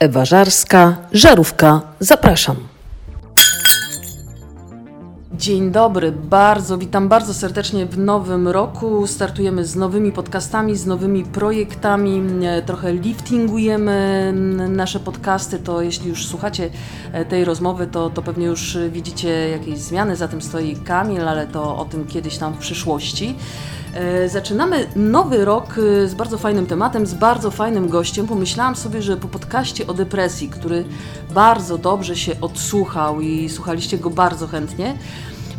Ewa Żarska, Żarówka, zapraszam. Dzień dobry, bardzo witam bardzo serdecznie w nowym roku. Startujemy z nowymi podcastami, z nowymi projektami. E, Trochę liftingujemy nasze podcasty. To jeśli już słuchacie e, tej rozmowy, to, to pewnie już widzicie jakieś zmiany. Za tym stoi Kamil, ale to o tym kiedyś tam w przyszłości. E, Zaczynamy nowy rok e, z bardzo fajnym tematem, z bardzo fajnym gościem. Pomyślałam sobie, że po podcaście o depresji, który bardzo dobrze się odsłuchał i słuchaliście go bardzo chętnie,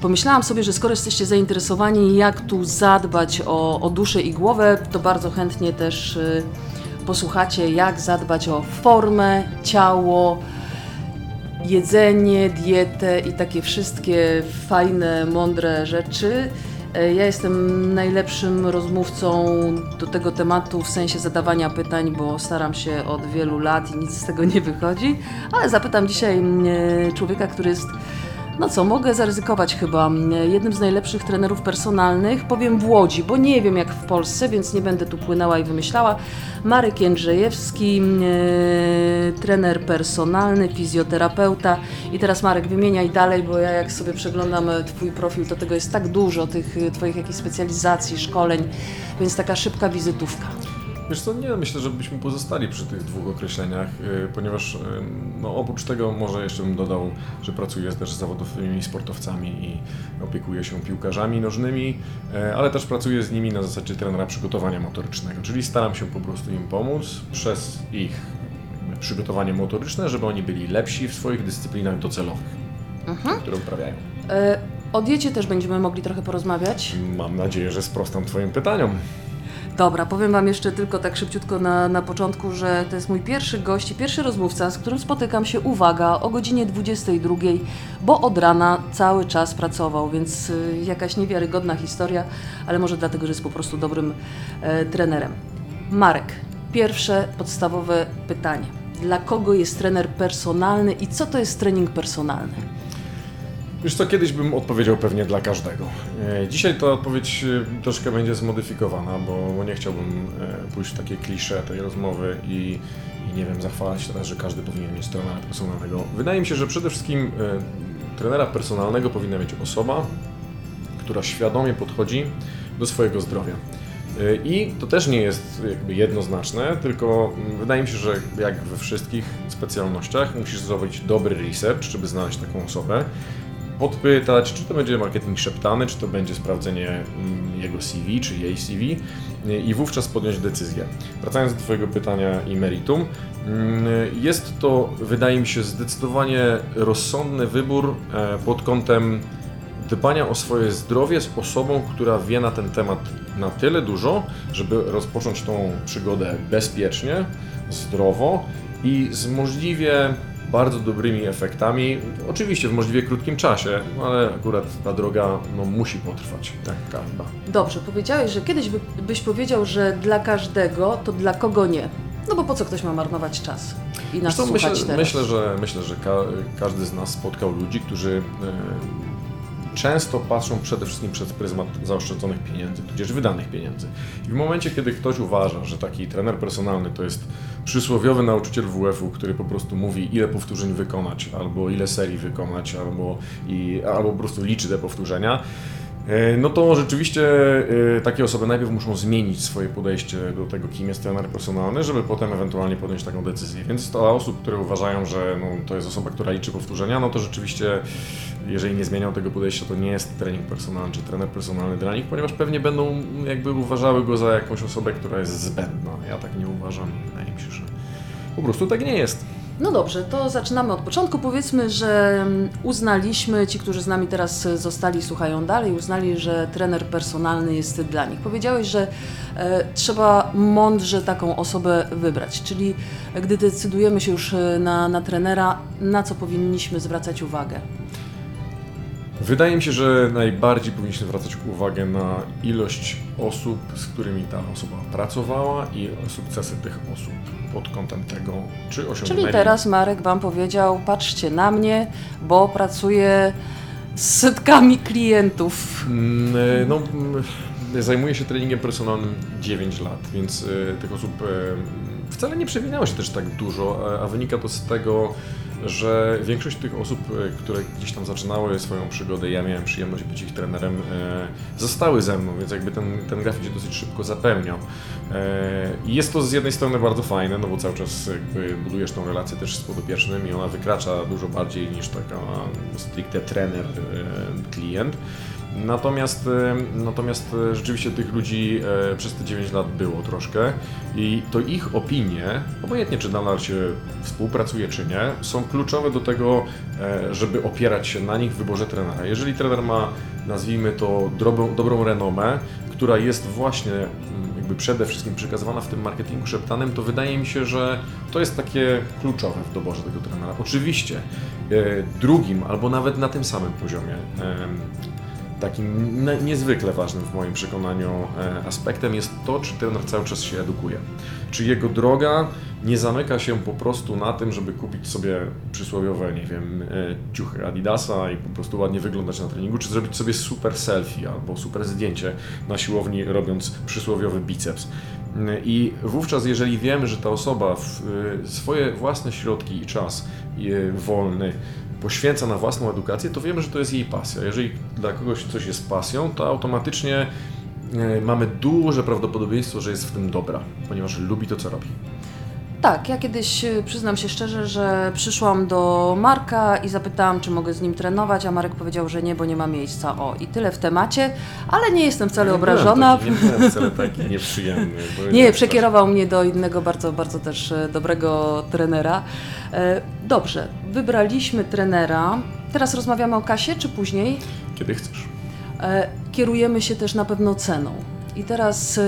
pomyślałam sobie, że skoro jesteście zainteresowani, jak tu zadbać o, o duszę i głowę, to bardzo chętnie też e, posłuchacie, jak zadbać o formę, ciało, jedzenie, dietę i takie wszystkie fajne, mądre rzeczy. E, Ja jestem najlepszym rozmówcą do tego tematu w sensie zadawania pytań, bo staram się od wielu lat i nic z tego nie wychodzi, ale zapytam dzisiaj mm, e, człowieka, który jest no co, mogę zaryzykować chyba. Jednym z najlepszych trenerów personalnych, powiem w Łodzi, bo nie wiem jak w Polsce, więc nie będę tu płynęła i wymyślała. Marek Jędrzejewski, e, trener personalny, fizjoterapeuta. I teraz Marek, wymieniaj dalej, bo ja jak sobie przeglądam e, Twój profil, to tego jest tak dużo, tych e, Twoich jakichś specjalizacji, szkoleń, więc taka szybka wizytówka. Wiesz co, nie, myślę, że byśmy pozostali przy tych dwóch określeniach, y, ponieważ y, no, oprócz tego może jeszcze bym dodał, że pracuję też z zawodowymi sportowcami i opiekuję się piłkarzami nożnymi, y, ale też pracuję z nimi na zasadzie trenera przygotowania motorycznego, czyli staram się po prostu im pomóc przez ich przygotowanie motoryczne, żeby oni byli lepsi w swoich dyscyplinach docelowych, które uprawiają. E, O diecie też będziemy mogli trochę porozmawiać. Mam nadzieję, że sprostam Twoim pytaniom. Dobra, powiem Wam jeszcze tylko tak szybciutko na, na początku, że to jest mój pierwszy gość i pierwszy rozmówca, z którym spotykam się, uwaga, o godzinie 22, bo od rana cały czas pracował, więc y, jakaś niewiarygodna historia, ale może dlatego, że jest po prostu dobrym e, trenerem. Marek, pierwsze podstawowe pytanie. Dla kogo jest trener personalny i co to jest trening personalny? Wiesz co, kiedyś bym odpowiedział pewnie dla każdego. E, Dzisiaj ta odpowiedź e, troszkę będzie zmodyfikowana, bo, nie chciałbym e, pójść w takie klisze tej rozmowy i, i nie wiem, zachwalać teraz, że każdy powinien mieć trenera personalnego. Wydaje mi się, że przede wszystkim trenera personalnego powinna mieć osoba, która świadomie podchodzi do swojego zdrowia. I to też nie jest jakby jednoznaczne, tylko wydaje mi się, że jak we wszystkich specjalnościach musisz zrobić dobry research, żeby znaleźć taką osobę, podpytać, czy to będzie marketing szeptany, czy to będzie sprawdzenie mm, jego CV, czy jej CV y, i wówczas podjąć decyzję. Wracając do Twojego pytania i meritum, mm, jest to, wydaje mi się, zdecydowanie rozsądny wybór e, pod kątem dbania o swoje zdrowie z osobą, która wie na ten temat na tyle dużo, żeby rozpocząć tą przygodę bezpiecznie, zdrowo i z możliwie bardzo dobrymi efektami. Oczywiście w możliwie krótkim czasie, ale akurat ta droga no, musi potrwać, tak każda. Dobrze, powiedziałeś, że kiedyś by, byś powiedział, że dla każdego, to dla kogo nie. No bo po co ktoś ma marnować czas i nas Zresztą słuchać myślę, teraz? myślę, że, myślę, że ka każdy z nas spotkał ludzi, którzy e, często patrzą przede wszystkim przez pryzmat zaoszczędzonych pieniędzy, tudzież wydanych pieniędzy. I w momencie, kiedy ktoś uważa, że taki trener personalny to jest przysłowiowy nauczyciel WF-u, który po prostu mówi, ile powtórzeń wykonać, albo ile serii wykonać, albo, i, albo po prostu liczy te powtórzenia, No to rzeczywiście e, takie osoby najpierw muszą zmienić swoje podejście do tego, kim jest trener personalny, żeby potem ewentualnie podjąć taką decyzję. Więc dla osób, które uważają, że no, to jest osoba, która liczy powtórzenia, no to rzeczywiście, jeżeli nie zmienią tego podejścia, to nie jest trening personalny czy trener personalny dla nich, ponieważ pewnie będą jakby uważały go za jakąś osobę, która jest zbędna. Ja tak nie uważam i wydaje mi się, że po prostu tak nie jest. No dobrze, to zaczynamy od początku. Powiedzmy, że mm, uznaliśmy, ci, którzy z nami teraz zostali, słuchają dalej, uznali, że trener personalny jest dla nich. Powiedziałeś, że e, trzeba mądrze taką osobę wybrać, czyli gdy decydujemy się już e, na, na trenera, na co powinniśmy zwracać uwagę? Wydaje mi się, że najbardziej powinniśmy zwracać uwagę na ilość osób, z którymi ta osoba pracowała i sukcesy tych osób pod kątem tego, czy osiągnęli. Czyli teraz Marek Wam powiedział, patrzcie na mnie, bo pracuję z setkami klientów. Mm, No, mm, zajmuję się treningiem personalnym 9 lat, więc y, tych osób y, wcale nie przewinęło się też tak dużo, a wynika to z tego, że większość tych osób, y, które gdzieś tam zaczynały swoją przygodę, ja miałem przyjemność być ich trenerem, y, zostały ze mną, więc jakby ten, ten grafik się dosyć szybko zapełniał. I jest to z jednej strony bardzo fajne, no bo cały czas budujesz tą relację też z podopiecznym i ona wykracza dużo bardziej niż taka stricte trener-klient. Natomiast, e, natomiast e, rzeczywiście tych ludzi e, przez te 9 lat było troszkę i to ich opinie, obojętnie czy nadal się współpracuje czy nie, są kluczowe do tego, e, żeby opierać się na nich w wyborze trenera. Jeżeli trener ma, nazwijmy to, dobrą, dobrą renomę, która jest właśnie mm, jakby przede wszystkim przekazywana w tym marketingu szeptanym, to wydaje mi się, że to jest takie kluczowe w doborze tego trenera. Oczywiście e, drugim albo nawet na tym samym poziomie takim niezwykle ważnym w moim przekonaniu e, aspektem jest to, czy trener cały czas się edukuje. Czy jego droga nie zamyka się po prostu na tym, żeby kupić sobie przysłowiowe, nie wiem, e, ciuchy Adidasa i po prostu ładnie wyglądać na treningu, czy zrobić sobie super selfie albo super zdjęcie na siłowni, robiąc przysłowiowy biceps. I wówczas, jeżeli wiemy, że ta osoba e, swoje własne środki i czas wolny poświęca na własną edukację, to wiemy, że to jest jej pasja. Jeżeli dla kogoś coś jest pasją, to automatycznie e, mamy duże prawdopodobieństwo, że jest w tym dobra, ponieważ lubi to, co robi. Tak, ja kiedyś y, przyznam się szczerze, że przyszłam do Marka i zapytałam, czy mogę z nim trenować, a Marek powiedział, że nie, bo nie ma miejsca. O, i tyle w temacie, ale nie jestem wcale obrażona. Nie byłem taki, nie byłem wcale taki nieprzyjemny. bo Nie, przekierował mnie do innego bardzo, bardzo też e, dobrego trenera. E, Dobrze, wybraliśmy trenera. Teraz rozmawiamy o kasie, czy później? Kiedy chcesz. E, Kierujemy się też na pewno ceną. I teraz,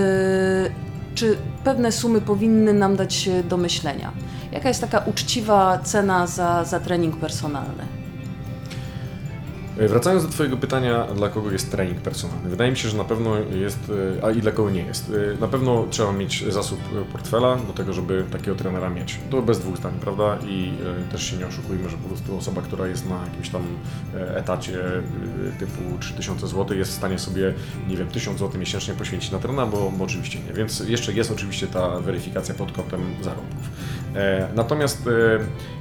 czy pewne sumy powinny nam dać do myślenia? Jaka jest taka uczciwa cena za, za trening personalny? E, Wracając do Twojego pytania, dla kogo jest trening personalny? Wydaje mi się, że na pewno jest, e, a i dla kogo nie jest. E, Na pewno trzeba mieć zasób portfela do tego, żeby takiego trenera mieć. To bez dwóch zdań, prawda? I też się nie oszukujmy, że po prostu osoba, która jest na jakimś tam etacie typu 3000 zł jest w stanie sobie, nie wiem, 1000 zł miesięcznie poświęcić na trenera, bo, bo oczywiście nie. Więc jeszcze jest oczywiście ta weryfikacja pod kątem zarobków. Natomiast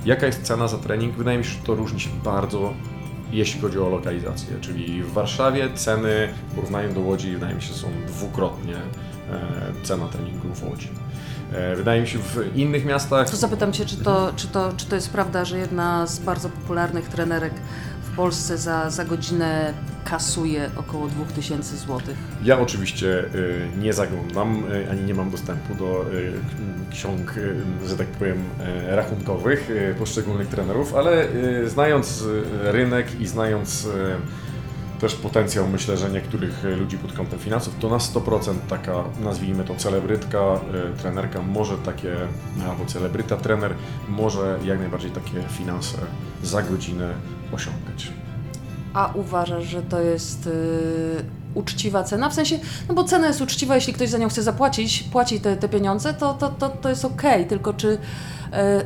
jaka jest cena za trening? Wydaje mi się, że to różni się bardzo jeśli chodzi o lokalizację, czyli w Warszawie ceny w porównaniu do Łodzi wydaje mi się są dwukrotnie e, cena treningu w Łodzi. E, Wydaje mi się w innych miastach zapytam Cię, czy to, czy, to, czy to jest prawda, że jedna z bardzo popularnych trenerek w Polsce za, za godzinę kasuje około 2000 zł? Ja oczywiście y, nie zaglądam, y, ani nie mam dostępu do y, ksiąg, że tak powiem, rachunkowych poszczególnych trenerów, ale znając rynek i znając też potencjał, myślę, że niektórych ludzi pod kątem finansów, to na 100% taka, nazwijmy to celebrytka, trenerka może takie, albo celebryta, trener może jak najbardziej takie finanse za godzinę osiągać. A uważasz, że to jest y, uczciwa cena? W sensie, no bo cena jest uczciwa, jeśli ktoś za nią chce zapłacić, płaci te, te pieniądze, to, to, to, to jest okej, tylko czy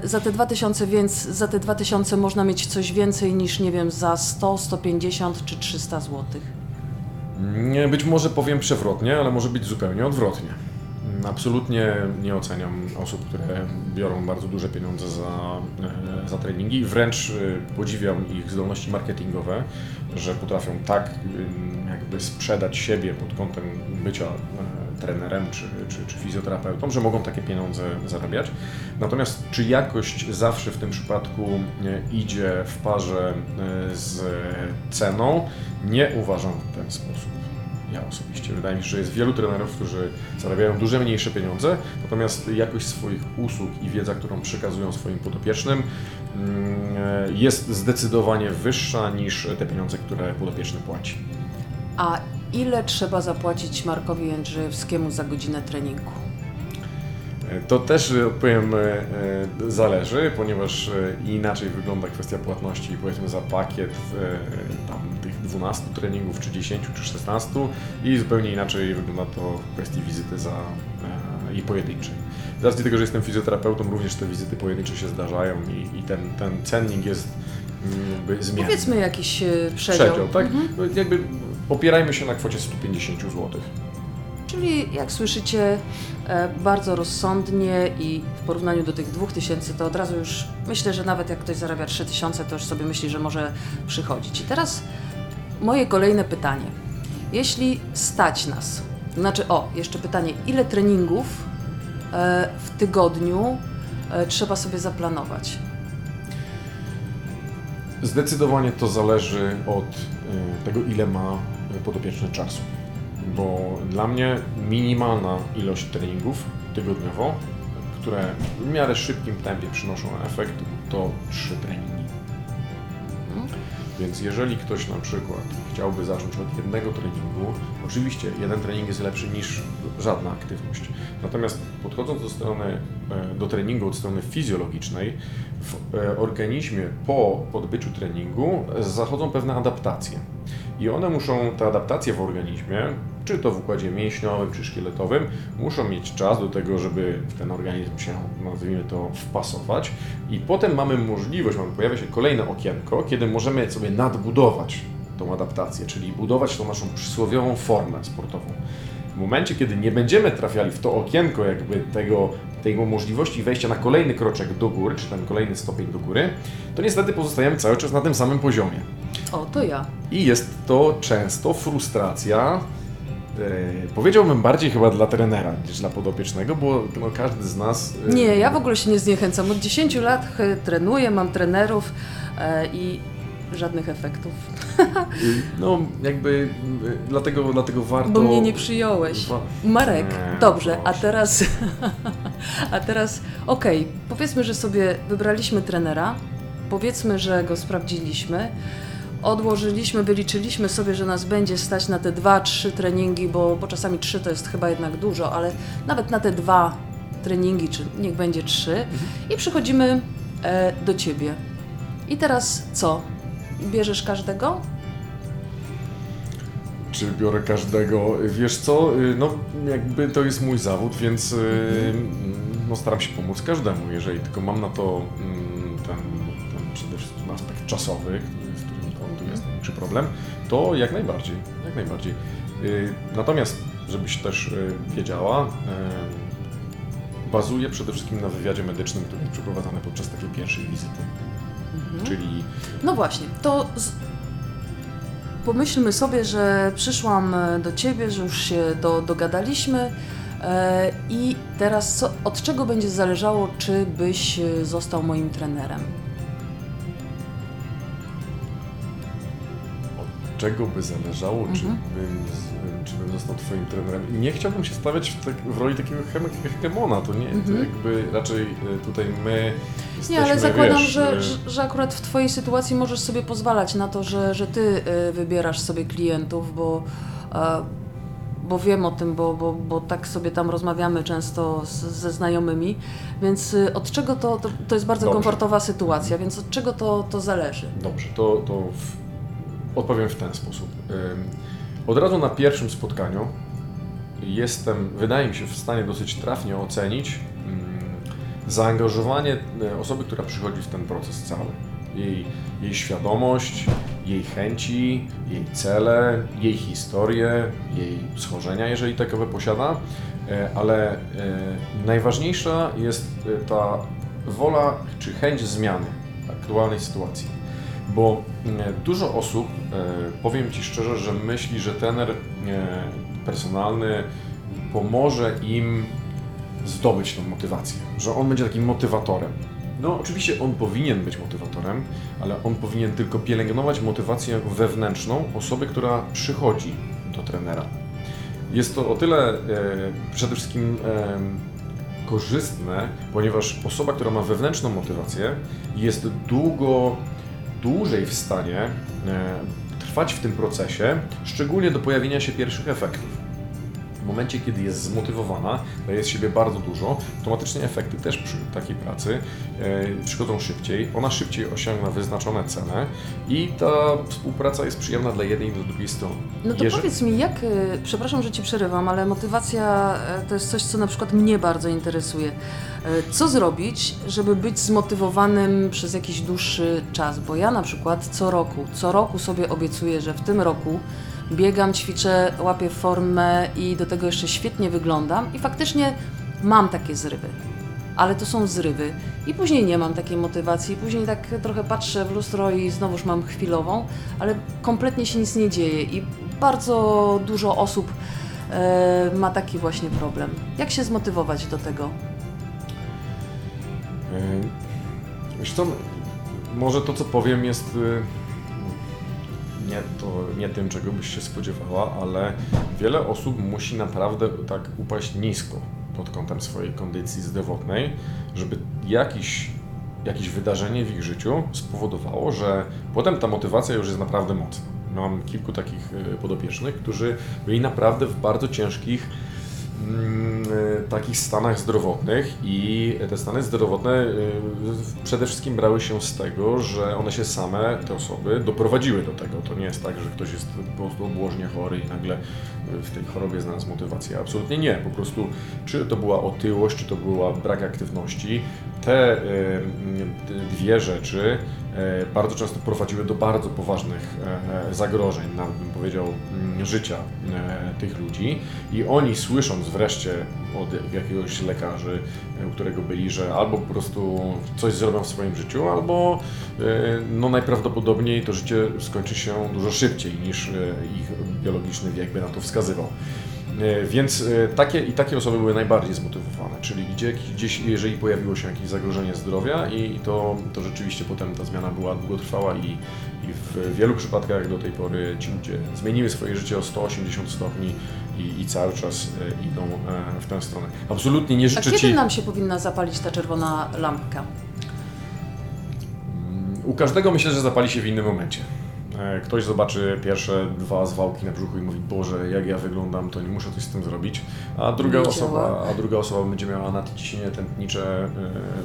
y, za te 2000 więc za te 2000 można mieć coś więcej niż, nie wiem, za 100, 150 czy 300 złotych? Nie, Być może powiem przewrotnie, ale może być zupełnie odwrotnie. Absolutnie nie oceniam osób, które biorą bardzo duże pieniądze za, e, za treningi. Wręcz e, podziwiam ich zdolności marketingowe, że potrafią tak jakby sprzedać siebie pod kątem bycia e, trenerem czy, czy, czy fizjoterapeutą, że mogą takie pieniądze zarabiać. Natomiast czy jakość zawsze w tym przypadku idzie w parze z ceną? Nie uważam w ten sposób. Ja osobiście. Wydaje mi się, że jest wielu trenerów, którzy zarabiają duże, mniejsze pieniądze, natomiast jakość swoich usług i wiedza, którą przekazują swoim podopiecznym, mm, jest zdecydowanie wyższa niż te pieniądze, które podopieczny płaci. A ile trzeba zapłacić Markowi Jędrzejewskiemu za godzinę treningu? To też odpowiem, e, e, zależy, ponieważ e, inaczej wygląda kwestia płatności powiedzmy za pakiet tam 12 treningów, czy 10, czy 16 i zupełnie inaczej wygląda to w kwestii wizyty za e, i pojedynczej. Z racji tego, że jestem fizjoterapeutą, również te wizyty pojedyncze się zdarzają i, i ten, ten cennik jest mm, jakby zmienny. Powiedzmy jakiś y, przedział. Przedział, tak? No, Jakby opierajmy się na kwocie 150 zł. Czyli jak słyszycie, e, bardzo rozsądnie i w porównaniu do tych 2000 to od razu już myślę, że nawet jak ktoś zarabia 3000 to już sobie myśli, że może przychodzić. I teraz moje kolejne pytanie. Jeśli stać nas, znaczy o, jeszcze pytanie, ile treningów e, w tygodniu e, trzeba sobie zaplanować? Zdecydowanie to zależy od y, tego, ile ma podopieczny czasu. Bo dla mnie minimalna ilość treningów tygodniowo, które w miarę szybkim tempie przynoszą efekt, to trzy treningi. Więc jeżeli ktoś na przykład chciałby zacząć od jednego treningu, oczywiście jeden trening jest lepszy niż żadna aktywność. Natomiast podchodząc do strony, e, do treningu od strony fizjologicznej, w e, organizmie po odbyciu treningu zachodzą pewne adaptacje. I one muszą, te adaptacje w organizmie, czy to w układzie mięśniowym, czy szkieletowym, muszą mieć czas do tego, żeby w ten organizm się, nazwijmy to, wpasować. I potem mamy możliwość, mamy, pojawia się kolejne okienko, kiedy możemy sobie nadbudować tą adaptację, czyli budować tą naszą przysłowiową formę sportową. W momencie, kiedy nie będziemy trafiali w to okienko jakby tego, tego możliwości wejścia na kolejny kroczek do góry, czy ten kolejny stopień do góry, to niestety pozostajemy cały czas na tym samym poziomie. O, to ja. I jest to często frustracja, e, powiedziałbym bardziej chyba dla trenera niż dla podopiecznego, bo no, każdy z nas... e, Nie, ja w ogóle się nie zniechęcam. Od 10 lat e, trenuję, mam trenerów e, i żadnych efektów. No jakby e, dlatego, dlatego warto... Bo mnie nie przyjąłeś. Wa- Marek, Nie, dobrze, a proszę. teraz, a teraz, okej, powiedzmy, że sobie wybraliśmy trenera, powiedzmy, że go sprawdziliśmy, odłożyliśmy, wyliczyliśmy sobie, że nas będzie stać na te dwa, trzy treningi, bo, bo czasami trzy to jest chyba jednak dużo, ale nawet na te dwa treningi, czy niech będzie trzy, i przychodzimy e, do ciebie. I teraz co? Bierzesz każdego? Czy biorę każdego? Wiesz co, y, no jakby to jest mój zawód, więc y, no, staram się pomóc każdemu, jeżeli tylko mam na to mm, ten, ten przede wszystkim aspekt czasowy, największy problem, to jak najbardziej, jak najbardziej. Y, Natomiast, żebyś też y, wiedziała, y, bazuję przede wszystkim na wywiadzie medycznym, który jest przeprowadzany podczas takiej pierwszej wizyty. Czyli No właśnie, to z... pomyślmy sobie, że przyszłam e, do Ciebie, że już się do, dogadaliśmy e, i teraz co, od czego będzie zależało, czy byś e, został moim trenerem? Czego by zależało, czy, Mhm. bym, z- czy bym został Twoim trenerem. Nie chciałbym się stawiać w, tak, w roli takiego hegemona, to nie, to Mhm. jakby raczej y, tutaj my Nie, ale jesteśmy, zakładam, wiesz, że, y, że, że akurat w Twojej sytuacji możesz sobie pozwalać na to, że, że Ty e, wybierasz sobie klientów, bo, e, bo wiem o tym, bo, bo, bo tak sobie tam rozmawiamy często z, ze znajomymi, więc e, od czego to, to, to jest bardzo Dobrze. komfortowa sytuacja, więc od czego to, to zależy? Dobrze, to, to w, odpowiem w ten sposób. Od razu na pierwszym spotkaniu jestem, wydaje mi się, w stanie dosyć trafnie ocenić zaangażowanie y, osoby, która przychodzi w ten proces cały. Jej, jej świadomość, jej chęci, jej cele, jej historię, jej schorzenia, jeżeli takowe posiada, E, ale e, najważniejsza jest e, ta wola czy chęć zmiany aktualnej sytuacji. Bo mm, dużo osób, e, powiem Ci szczerze, że myśli, że trener e, personalny pomoże im zdobyć tą motywację, że on będzie takim motywatorem. No, oczywiście on powinien być motywatorem, ale on powinien tylko pielęgnować motywację wewnętrzną osoby, która przychodzi do trenera. Jest to o tyle e, przede wszystkim e, korzystne, ponieważ osoba, która ma wewnętrzną motywację, jest długo, dłużej w stanie e, trwać w tym procesie, szczególnie do pojawienia się pierwszych efektów. W momencie, kiedy jest zmotywowana, daje z siebie bardzo dużo, automatycznie efekty też przy takiej pracy e, przychodzą szybciej, ona szybciej osiąga wyznaczone cele i ta współpraca jest przyjemna dla jednej i dla drugiej strony. No to Jeżeli- powiedz mi, jak, y, przepraszam, że Ci przerywam, ale motywacja y, to jest coś, co na przykład mnie bardzo interesuje. Y, Co zrobić, żeby być zmotywowanym przez jakiś dłuższy czas? Bo ja na przykład co roku, co roku sobie obiecuję, że w tym roku biegam, ćwiczę, łapię formę i do tego jeszcze świetnie wyglądam i faktycznie mam takie zrywy. Ale to są zrywy i później nie mam takiej motywacji, później tak trochę patrzę w lustro i znowuż mam chwilową, ale kompletnie się nic nie dzieje i bardzo dużo osób e, ma taki właśnie problem. Jak się zmotywować do tego? Wiesz co, może to co powiem jest yy, nie, to nie tym, czego byś się spodziewała, ale wiele osób musi naprawdę tak upaść nisko pod kątem swojej kondycji zdrowotnej, żeby jakiś, jakieś wydarzenie w ich życiu spowodowało, że potem ta motywacja już jest naprawdę mocna. Mam kilku takich yy, podopiecznych, którzy byli naprawdę w bardzo ciężkich y, takich stanach zdrowotnych i te stany zdrowotne y, przede wszystkim brały się z tego, że one się same, te osoby, doprowadziły do tego. To nie jest tak, że ktoś jest po prostu obłożnie chory i nagle y, w tej chorobie znalazł motywację. Absolutnie nie. Po prostu czy to była otyłość, czy to była brak aktywności, te dwie rzeczy y, bardzo często prowadziły do bardzo poważnych e, zagrożeń, nawet bym powiedział, mm, życia e, tych ludzi. I oni słysząc wreszcie od jakiegoś lekarzy, e, u którego byli, że albo po prostu coś zrobią w swoim życiu, albo e, no najprawdopodobniej to życie skończy się dużo szybciej niż e, ich biologiczny wiek by na to wskazywał. E, Więc e, takie i takie osoby były najbardziej zmotywowane, czyli gdzie, gdzieś, jeżeli pojawiło się jakieś zagrożenie zdrowia i to, to rzeczywiście potem ta zmiana była długotrwała i, i w wielu przypadkach do tej pory ci ludzie zmieniły swoje życie o 180 stopni i, i cały czas e, idą w tę stronę. Absolutnie nie A życzę kiedy Ci... nam się powinna zapalić ta czerwona lampka? U każdego myślę, że zapali się w innym momencie. E, Ktoś zobaczy pierwsze dwa zwałki na brzuchu i mówi, Boże, jak ja wyglądam, to nie muszę coś z tym zrobić. A druga, Nie osoba, a druga osoba będzie miała nadciśnienie tętnicze e,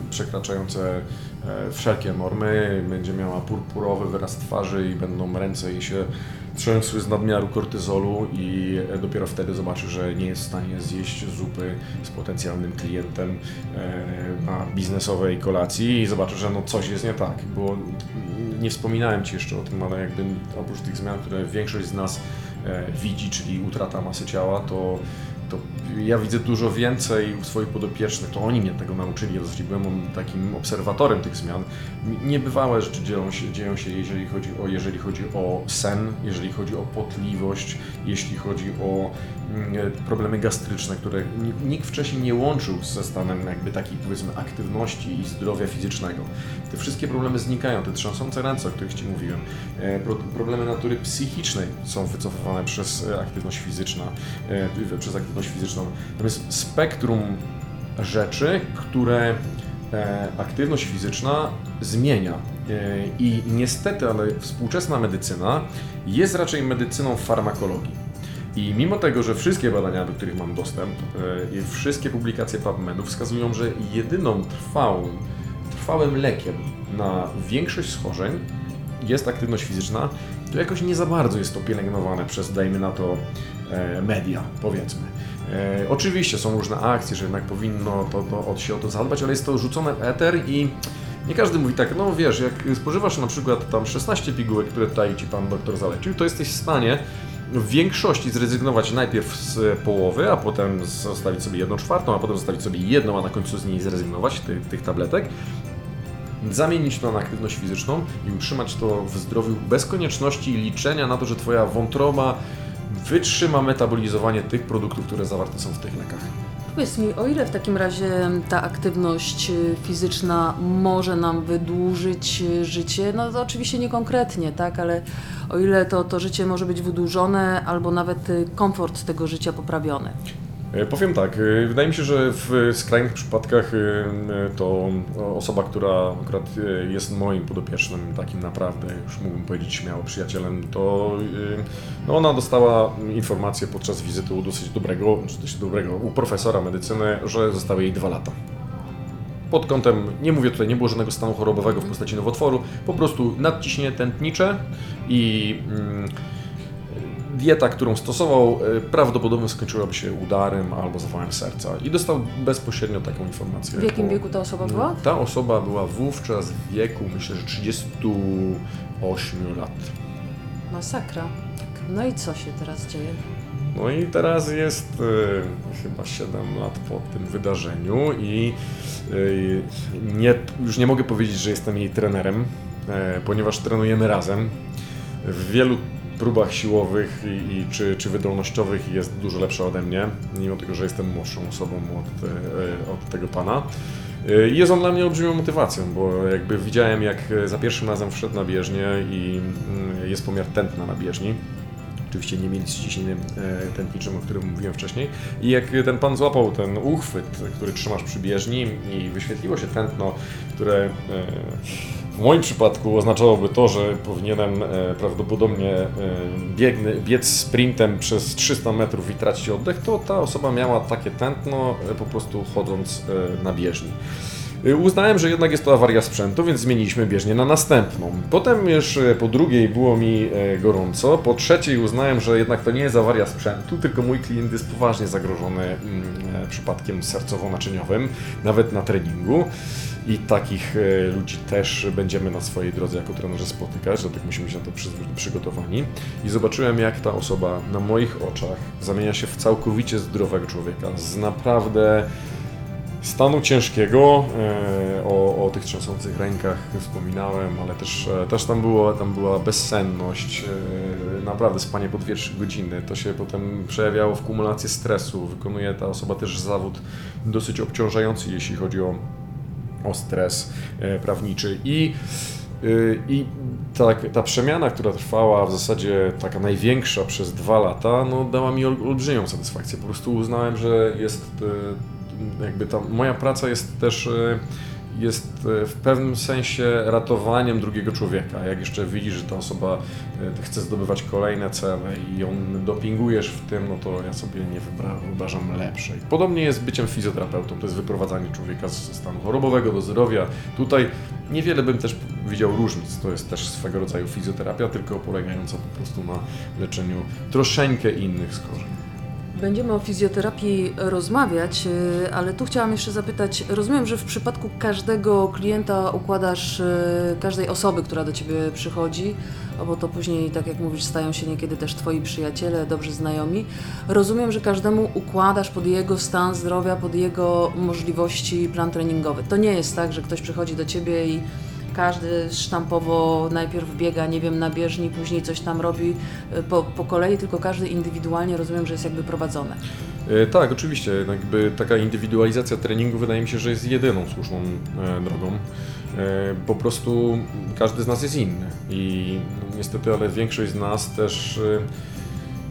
przekraczające e, wszelkie normy, będzie miała purpurowy wyraz twarzy i będą ręce jej się trzęsły z nadmiaru kortyzolu i dopiero wtedy zobaczy, że nie jest w stanie zjeść zupy z potencjalnym klientem e, na biznesowej kolacji i zobaczy, że no coś jest nie tak, bo nie wspominałem Ci jeszcze o tym, ale jakby oprócz tych zmian, które większość z nas e, widzi, czyli utrata masy ciała, to, to ja widzę dużo więcej u swoich podopiecznych, to oni mnie tego nauczyli, ja zasadzie byłem takim obserwatorem tych zmian. Niebywałe rzeczy dzieją się, dzieją się jeżeli, chodzi o, jeżeli chodzi o sen, jeżeli chodzi o potliwość, jeśli chodzi o mm, problemy gastryczne, które ni- nikt wcześniej nie łączył ze stanem jakby takiej powiedzmy aktywności i zdrowia fizycznego. Te wszystkie problemy znikają, te trzęsące ręce, o których Ci mówiłem, e, pro, problemy natury psychicznej są wycofywane przez e, aktywność fizyczna, e, przez aktywność fizyczną. Natomiast spektrum rzeczy, które e, aktywność fizyczna zmienia. E, I niestety, ale współczesna medycyna jest raczej medycyną farmakologii. I mimo tego, że wszystkie badania, do których mam dostęp, e, i wszystkie publikacje PubMedu wskazują, że jedyną trwałą, trwałym lekiem na większość schorzeń jest aktywność fizyczna, to jakoś nie za bardzo jest to pielęgnowane przez, dajmy na to, media, powiedzmy. E, oczywiście są różne akcje, że jednak powinno to, to, od się o to zadbać, ale jest to rzucone w eter i nie każdy mówi tak, no wiesz, jak spożywasz na przykład tam 16 pigułek, które tutaj Ci Pan doktor zalecił, to jesteś w stanie w większości zrezygnować najpierw z połowy, a potem zostawić sobie jedną czwartą, a potem zostawić sobie jedną, a na końcu z niej zrezygnować, tych, tych tabletek zamienić to na aktywność fizyczną i utrzymać to w zdrowiu bez konieczności liczenia na to, że Twoja wątroba wytrzyma metabolizowanie tych produktów, które zawarte są w tych lekach. Powiedz mi, o ile w takim razie ta aktywność y, fizyczna może nam wydłużyć y, życie, no to oczywiście nie konkretnie, tak, ale o ile to, to życie może być wydłużone albo nawet y, komfort tego życia poprawiony. E, Powiem tak, e, wydaje mi się, że w skrajnych przypadkach e, to osoba, która akurat jest moim podopiecznym, takim naprawdę, już mógłbym powiedzieć śmiało przyjacielem, to no ona dostała informację podczas wizyty u dosyć dobrego, czy dobrego, u profesora medycyny, że zostały jej dwa lata. Pod kątem, nie mówię tutaj, nie było żadnego stanu chorobowego w postaci nowotworu, po prostu nadciśnienie tętnicze i mm, dieta, którą stosował, e, prawdopodobnie skończyłaby się udarem albo zawałem serca. I dostał bezpośrednio taką informację. W jakim wieku ta osoba była? Ta osoba była wówczas w wieku, myślę, że 38 lat. Masakra. No i co się teraz dzieje? No i teraz jest e, chyba 7 lat po tym wydarzeniu i e, nie, już nie mogę powiedzieć, że jestem jej trenerem, e, ponieważ trenujemy razem. W wielu próbach siłowych i, i czy, czy wydolnościowych jest dużo lepsza ode mnie, mimo tego, że jestem młodszą osobą od, e, od tego pana. E, I Jest on dla mnie olbrzymią motywacją, bo jakby widziałem jak za pierwszym razem wszedł na bieżnię i mm, jest pomiar tętna na bieżni. Oczywiście nie mieli z ciśnieniem e, tętniczym, o którym mówiłem wcześniej. I jak ten pan złapał ten uchwyt, który trzymasz przy bieżni i wyświetliło się tętno, które e, w moim przypadku oznaczałoby to, że powinienem e, prawdopodobnie e, biec sprintem przez 300 metrów i tracić oddech, to ta osoba miała takie tętno e, po prostu chodząc na bieżni. Y, Uznałem, że jednak jest to awaria sprzętu, więc zmieniliśmy bieżnię na następną. Potem już e, po drugiej było mi e, gorąco, po trzeciej uznałem, że jednak to nie jest awaria sprzętu, tylko mój klient jest poważnie zagrożony mm, e, przypadkiem sercowo-naczyniowym, nawet na treningu. I takich e, ludzi też będziemy na swojej drodze jako trenerzy spotykać, dlatego musimy być na to przy- przygotowani. I zobaczyłem, jak ta osoba na moich oczach zamienia się w całkowicie zdrowego człowieka z naprawdę stanu ciężkiego. e, O, o tych trzęsących rękach wspominałem, ale też, e, też tam, było, tam była bezsenność, e, naprawdę spanie po 2-3 godziny. To się potem przejawiało w kumulacji stresu. Wykonuje ta osoba też zawód dosyć obciążający, jeśli chodzi o, o stres prawniczy. I I tak, ta przemiana, która trwała w zasadzie taka największa przez dwa lata, no, dała mi ol, olbrzymią satysfakcję. Po prostu uznałem, że jest jakby ta moja praca jest też y, jest y, w pewnym sensie ratowaniem drugiego człowieka. Jak jeszcze widzisz, że ta osoba y, chce zdobywać kolejne cele i ją dopingujesz w tym, no to ja sobie nie wyobrażam lepszej. Podobnie jest byciem fizjoterapeutą, to jest wyprowadzanie człowieka z stanu chorobowego do zdrowia. Tutaj niewiele bym też widział różnic. To jest też swego rodzaju fizjoterapia, tylko polegająca po prostu na leczeniu troszeczkę innych schorzeń. Będziemy o fizjoterapii rozmawiać, yy, ale tu chciałam jeszcze zapytać, rozumiem, że w przypadku każdego klienta układasz, yy, każdej osoby, która do Ciebie przychodzi, no bo to później, tak jak mówisz, stają się niekiedy też Twoi przyjaciele, dobrzy znajomi. Rozumiem, że każdemu układasz pod jego stan zdrowia, pod jego możliwości plan treningowy. To nie jest tak, że ktoś przychodzi do Ciebie i każdy sztampowo najpierw biega, nie wiem, na bieżni, później coś tam robi y, po, po kolei, tylko każdy indywidualnie rozumiem, że jest jakby prowadzony. E, Tak, oczywiście. Jakby taka indywidualizacja treningu wydaje mi się, że jest jedyną słuszną e, drogą. E, Po prostu każdy z nas jest inny i no, niestety, ale większość z nas też e,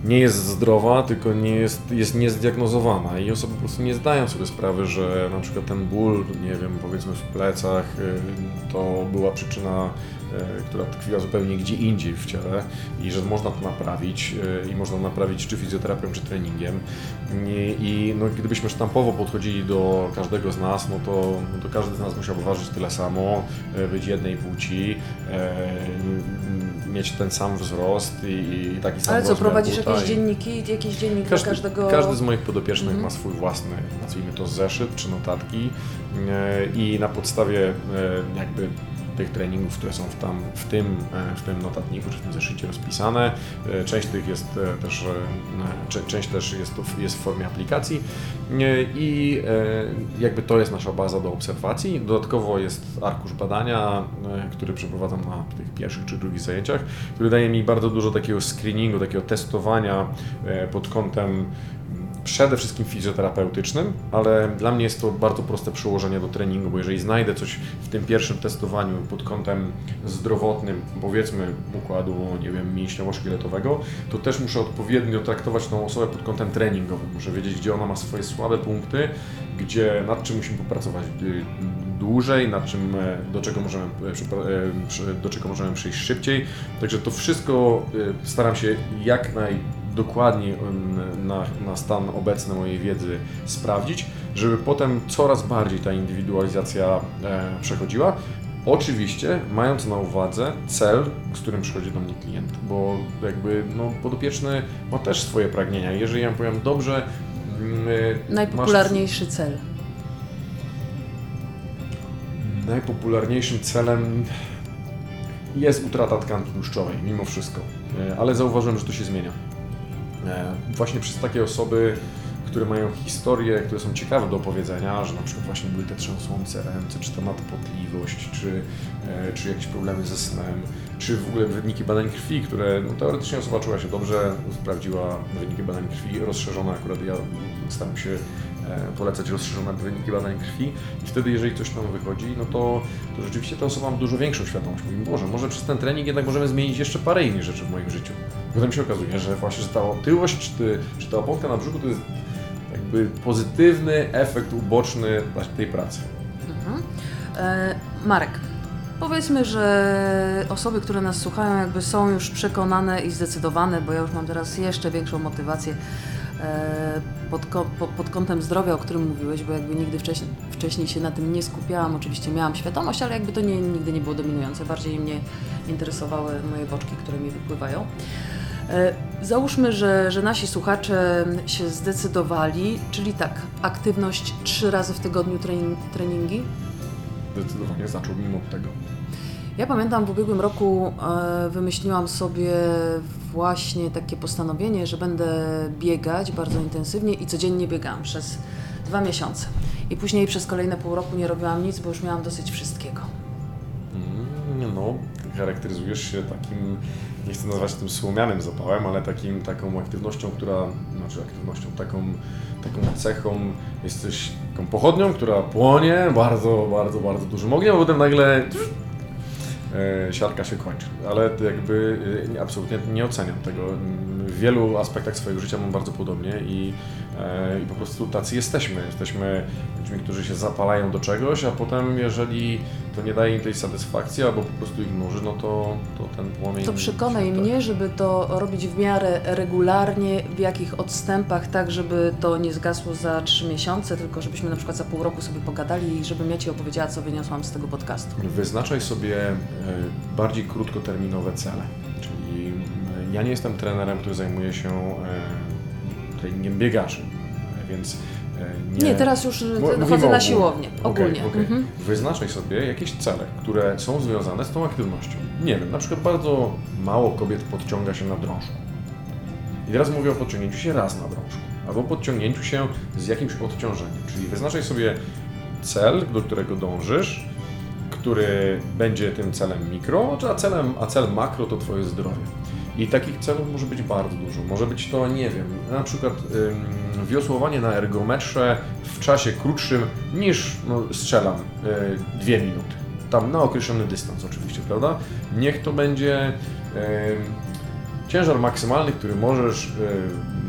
nie jest zdrowa, tylko nie jest, jest niezdiagnozowana i osoby po prostu nie zdają sobie sprawy, że na przykład ten ból, nie wiem, powiedzmy w plecach, e, to była przyczyna, która tkwiła zupełnie gdzie indziej w ciele i że można to naprawić e, i można naprawić czy fizjoterapią, czy treningiem. I, i no, gdybyśmy sztampowo podchodzili do każdego z nas, no to, no to każdy z nas musiałby ważyć tyle samo, e, być jednej płci, e, mieć ten sam wzrost i, i taki sam Ale co, prowadzisz buta jakieś i- dzienniki, jakiś dziennik każdy, dla każdego... każdy z moich podopiecznych Mhm. ma swój własny, nazwijmy to zeszyt czy notatki e, i na podstawie e, jakby tych treningów, które są w, tam, w, tym, e, w tym notatniku czy w tym zeszycie rozpisane. e, Część tych jest e, też, część też jest, jest w formie aplikacji i jakby to jest nasza baza do obserwacji. Dodatkowo jest arkusz badania, który przeprowadzam na tych pierwszych czy drugich zajęciach, który daje mi bardzo dużo takiego screeningu, takiego testowania pod kątem przede wszystkim fizjoterapeutycznym, ale dla mnie jest to bardzo proste przełożenie do treningu, bo jeżeli znajdę coś w tym pierwszym testowaniu pod kątem zdrowotnym, powiedzmy układu, nie wiem, mięśniowo-szkieletowego, to też muszę odpowiednio traktować tą osobę pod kątem treningowym. Muszę wiedzieć, gdzie ona ma swoje słabe punkty, gdzie, nad czym musimy popracować y, dłużej, nad czym, e, do czego możemy, e, e, do czego możemy przyjść szybciej. Także to wszystko y, staram się jak najdokładniej em, na, na stan obecny mojej wiedzy sprawdzić, żeby potem coraz bardziej ta indywidualizacja e, przechodziła. Oczywiście mając na uwadze cel, z którym przychodzi do mnie klient, bo jakby no, podopieczny ma też swoje pragnienia. Jeżeli ja powiem, dobrze, mm, y, masz Najpopularniejszy cel. Najpopularniejszym celem jest utrata tkanki tłuszczowej, mimo wszystko. e, ale zauważyłem, że to się zmienia. E, Właśnie przez takie osoby, które mają historie, które są ciekawe do opowiedzenia, że na przykład właśnie były te trzęsące ręce, czy ta nadpotliwość, czy, e, czy jakieś problemy ze snem, czy w ogóle wyniki badań krwi, które no, teoretycznie osoba czuła się dobrze, sprawdziła wyniki badań krwi rozszerzone, akurat ja staram się polecać rozszerzone wyniki badań krwi i wtedy jeżeli coś tam wychodzi, no to, to rzeczywiście ta osoba ma dużo większą świadomość. Mówi, Boże, może przez ten trening jednak możemy zmienić jeszcze parę innych rzeczy w moim życiu. Potem się okazuje, że właśnie, że ta otyłość, czy, czy ta oponka na brzuchu to jest jakby pozytywny efekt uboczny tej pracy. Mhm. E, Marek, powiedzmy, że osoby, które nas słuchają, jakby są już przekonane i zdecydowane, bo ja już mam teraz jeszcze większą motywację e, pod, ko- po- pod kątem zdrowia, o którym mówiłeś, bo jakby nigdy wcześniej, wcześniej się na tym nie skupiałam. Oczywiście miałam świadomość, ale jakby to nie, nigdy nie było dominujące. Bardziej mnie interesowały moje boczki, które mi wypływają. E, Załóżmy, że, że nasi słuchacze się zdecydowali, czyli tak, aktywność trzy razy w tygodniu trening, treningi. Zdecydowanie zacząłbym od tego. Ja pamiętam w ubiegłym roku e, wymyśliłam sobie właśnie takie postanowienie, że będę biegać bardzo intensywnie i codziennie biegałam przez dwa miesiące. I później przez kolejne pół roku nie robiłam nic, bo już miałam dosyć wszystkiego. Mm, No, charakteryzujesz się takim, nie chcę nazwać tym słomianym zapałem, ale takim, taką aktywnością, która, znaczy aktywnością, taką, taką cechą, jesteś taką pochodnią, która płonie bardzo, bardzo, bardzo dużym ogniem, a potem nagle siarka się kończy. Ale jakby e, nie- absolutnie nie oceniam tego. W wielu aspektach swojego życia mam bardzo podobnie i, e, i po prostu tacy jesteśmy. Jesteśmy ludźmi, którzy się zapalają do czegoś, a potem jeżeli to nie daje im tej satysfakcji albo po prostu ich nuży, no to, to ten płomień... To przekonaj się- mnie, żeby to robić w miarę regularnie, w jakich odstępach, tak żeby to nie zgasło za trzy miesiące, tylko żebyśmy na przykład za pół roku sobie pogadali i żebym ja Ci opowiedziała, co wyniosłam z tego podcastu. Wyznaczaj sobie e, bardziej krótkoterminowe cele. Czyli e, ja nie jestem trenerem, który zajmuje się e, treningiem biegaczy, e, więc e, nie... Nie, teraz już mówimy chodzę na siłownię, ogólnie. okej. Mhm. Wyznaczaj sobie jakieś cele, które są związane z tą aktywnością. Nie wiem, na przykład bardzo mało kobiet podciąga się na drążku. I teraz mówię o podciągnięciu się raz na drążku, albo podciągnięciu się z jakimś odciążeniem. Czyli wyznaczaj sobie cel, do którego dążysz, który będzie tym celem mikro, a celem, a cel makro to Twoje zdrowie. I takich celów może być bardzo dużo. Może być to, nie wiem, na przykład ym, wiosłowanie na ergometrze w czasie krótszym niż no, strzelam y, dwie minuty. Tam na określony dystans oczywiście, prawda? Niech to będzie ciężar maksymalny, który możesz ym,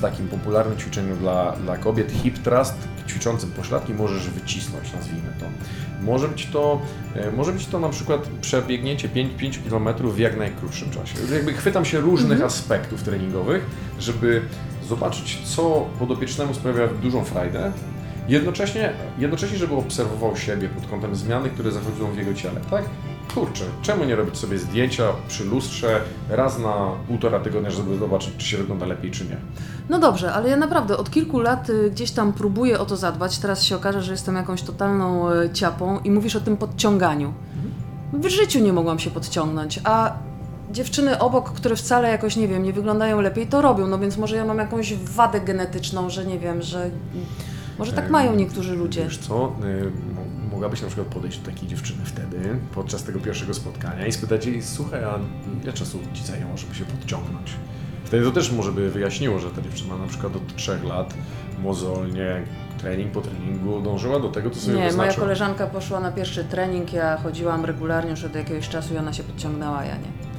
w takim popularnym ćwiczeniu dla, dla kobiet hip thrust, ćwiczącym pośladki, możesz wycisnąć, nazwijmy to. Może być to, e, może być to na przykład przebiegnięcie 5, 5 km w jak najkrótszym czasie. Jakby chwytam się różnych aspektów treningowych, żeby zobaczyć, co podopiecznemu sprawia dużą frajdę, jednocześnie, jednocześnie, żeby obserwował siebie pod kątem zmiany, które zachodzą w jego ciele, tak? Kurczę, czemu nie robić sobie zdjęcia przy lustrze raz na półtora tygodnia, żeby zobaczyć, czy się wygląda lepiej, czy nie? No dobrze, ale ja naprawdę od kilku lat y, gdzieś tam próbuję o to zadbać. Teraz się okaże, że jestem jakąś totalną y, ciapą i mówisz o tym podciąganiu. W życiu nie mogłam się podciągnąć, a dziewczyny obok, które wcale jakoś, nie wiem, nie wyglądają lepiej, to robią. No więc może ja mam jakąś wadę genetyczną, że nie wiem, że... Może tak Em, mają niektórzy ludzie. Wiesz co, y, mogłabyś na przykład podejść do takiej dziewczyny wtedy, podczas tego pierwszego spotkania i spytać jej, słuchaj, a ile czasu Ci zajęło, żeby się podciągnąć? Wtedy to też może by wyjaśniło, że ta dziewczyna na przykład od trzech lat mozolnie, trening po treningu dążyła do tego, co sobie Nie, moja koleżanka poszła na pierwszy trening, ja chodziłam regularnie już od jakiegoś czasu i ona się podciągnęła, ja nie.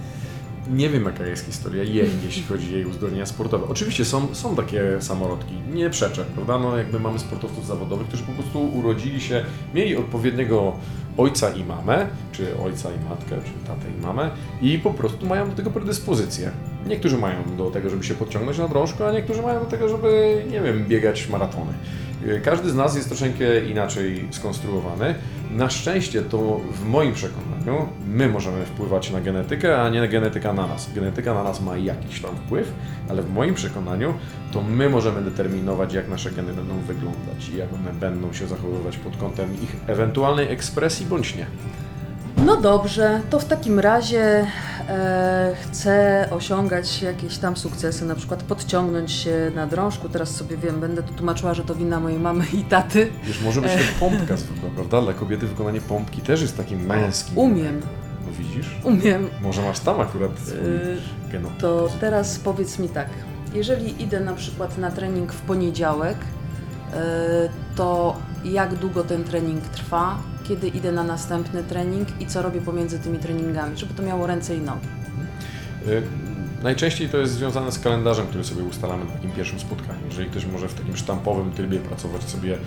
Nie wiem, jaka jest historia jej, jeśli chodzi o jej uzdolnienia sportowe. Oczywiście są, są takie samorodki, nie przeczę, prawda? No jakby mamy sportowców zawodowych, którzy po prostu urodzili się, mieli odpowiedniego ojca i mamę, czy ojca i matkę, czy tatę i mamę i po prostu mają do tego predyspozycję. Niektórzy mają do tego, żeby się podciągnąć na drążku, a niektórzy mają do tego, żeby, nie wiem, biegać maratony. Każdy z nas jest troszeczkę inaczej skonstruowany. Na szczęście to w moim przekonaniu my możemy wpływać na genetykę, a nie genetyka na nas. Genetyka na nas ma jakiś tam wpływ, ale w moim przekonaniu to my możemy determinować, jak nasze geny będą wyglądać i jak one będą się zachowywać pod kątem ich ewentualnej ekspresji bądź nie. No dobrze, to w takim razie e, chcę osiągać jakieś tam sukcesy, na przykład podciągnąć się na drążku. Teraz sobie wiem, będę to tłumaczyła, że to wina mojej mamy i taty. Wiesz, może być to pompka zwykła, prawda? Dla kobiety wykonanie pompki też jest takim męskim. Umiem, No widzisz? umiem. Może masz tam akurat swój Y, genot. To teraz powiedz mi tak, jeżeli idę na przykład na trening w poniedziałek, e, to jak długo ten trening trwa, kiedy idę na następny trening i co robię pomiędzy tymi treningami, żeby to miało ręce i nogi. Y, Najczęściej to jest związane z kalendarzem, który sobie ustalamy na takim pierwszym spotkaniu. Jeżeli ktoś może w takim sztampowym trybie pracować sobie, e,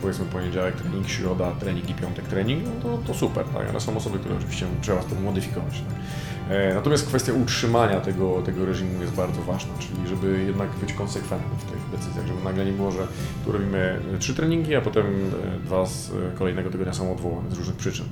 powiedzmy poniedziałek trening, środa trening i piątek trening, no to, to super, tak? ale są osoby, które oczywiście trzeba to modyfikować. Tak? E, Natomiast kwestia utrzymania tego, tego reżimu jest bardzo ważna, czyli żeby jednak być konsekwentnym w tych decyzjach, żeby nagle nie było, że tu robimy e, trzy treningi, a potem e, dwa z kolejnego tygodnia są odwołane z różnych przyczyn.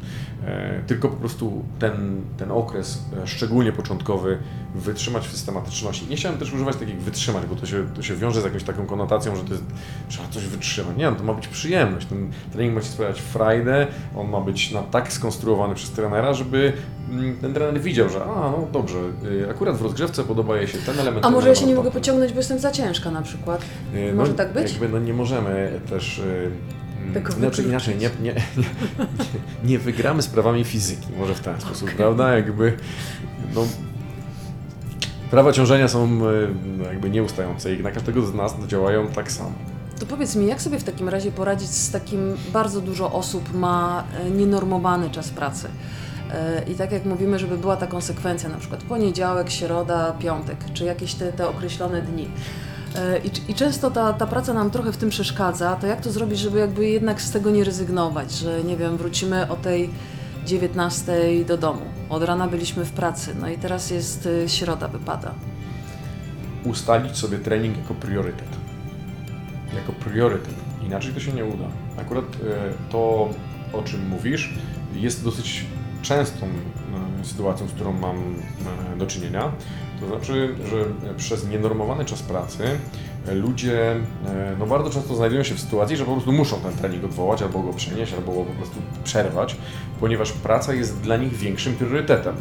Tylko po prostu ten, ten okres, szczególnie początkowy, wytrzymać w systematyczności. Nie chciałem też używać takich wytrzymać, bo to się, to się wiąże z jakąś taką konotacją, że to jest, trzeba coś wytrzymać. Nie, no, to ma być przyjemność. Ten trening ma Ci sprawiać frajdę, on ma być na tak skonstruowany przez trenera, żeby mm, ten trener widział, że a, no dobrze, y, akurat w rozgrzewce podoba jej się ten element. A ten może ja się nie mogę pociągnąć, bo jestem za ciężka na przykład? Y, Może tak być? Jakby, no nie możemy też... y, mm, Tego Znaczy inaczej, nie, nie, nie, wygramy sprawami fizyki, może w ten sposób, prawda? Jakby, no, prawa ciążenia są no, jakby nieustające i na każdego z nas działają tak samo. To powiedz mi, jak sobie w takim razie poradzić z takim, bardzo dużo osób ma nienormowany czas pracy. E, I tak jak mówimy, żeby była ta konsekwencja, na przykład poniedziałek, środa, piątek, czy jakieś te, te określone dni. E, I, I często ta, ta praca nam trochę w tym przeszkadza, to jak to zrobić, żeby jakby jednak z tego nie rezygnować, że nie wiem, wrócimy o tej 19 do domu. Od rana byliśmy w pracy, no i teraz jest e, środa, wypada. Ustalić sobie trening jako priorytet. Jako priorytet. Inaczej to się nie uda. Akurat y, to, o czym mówisz, jest dosyć częstą y, sytuacją, z którą mam y, do czynienia. To znaczy, że przez nienormowany czas pracy y, ludzie no bardzo często znajdują się w sytuacji, że po prostu muszą ten trening odwołać, albo go przenieść, albo go po prostu przerwać, ponieważ praca jest dla nich większym priorytetem.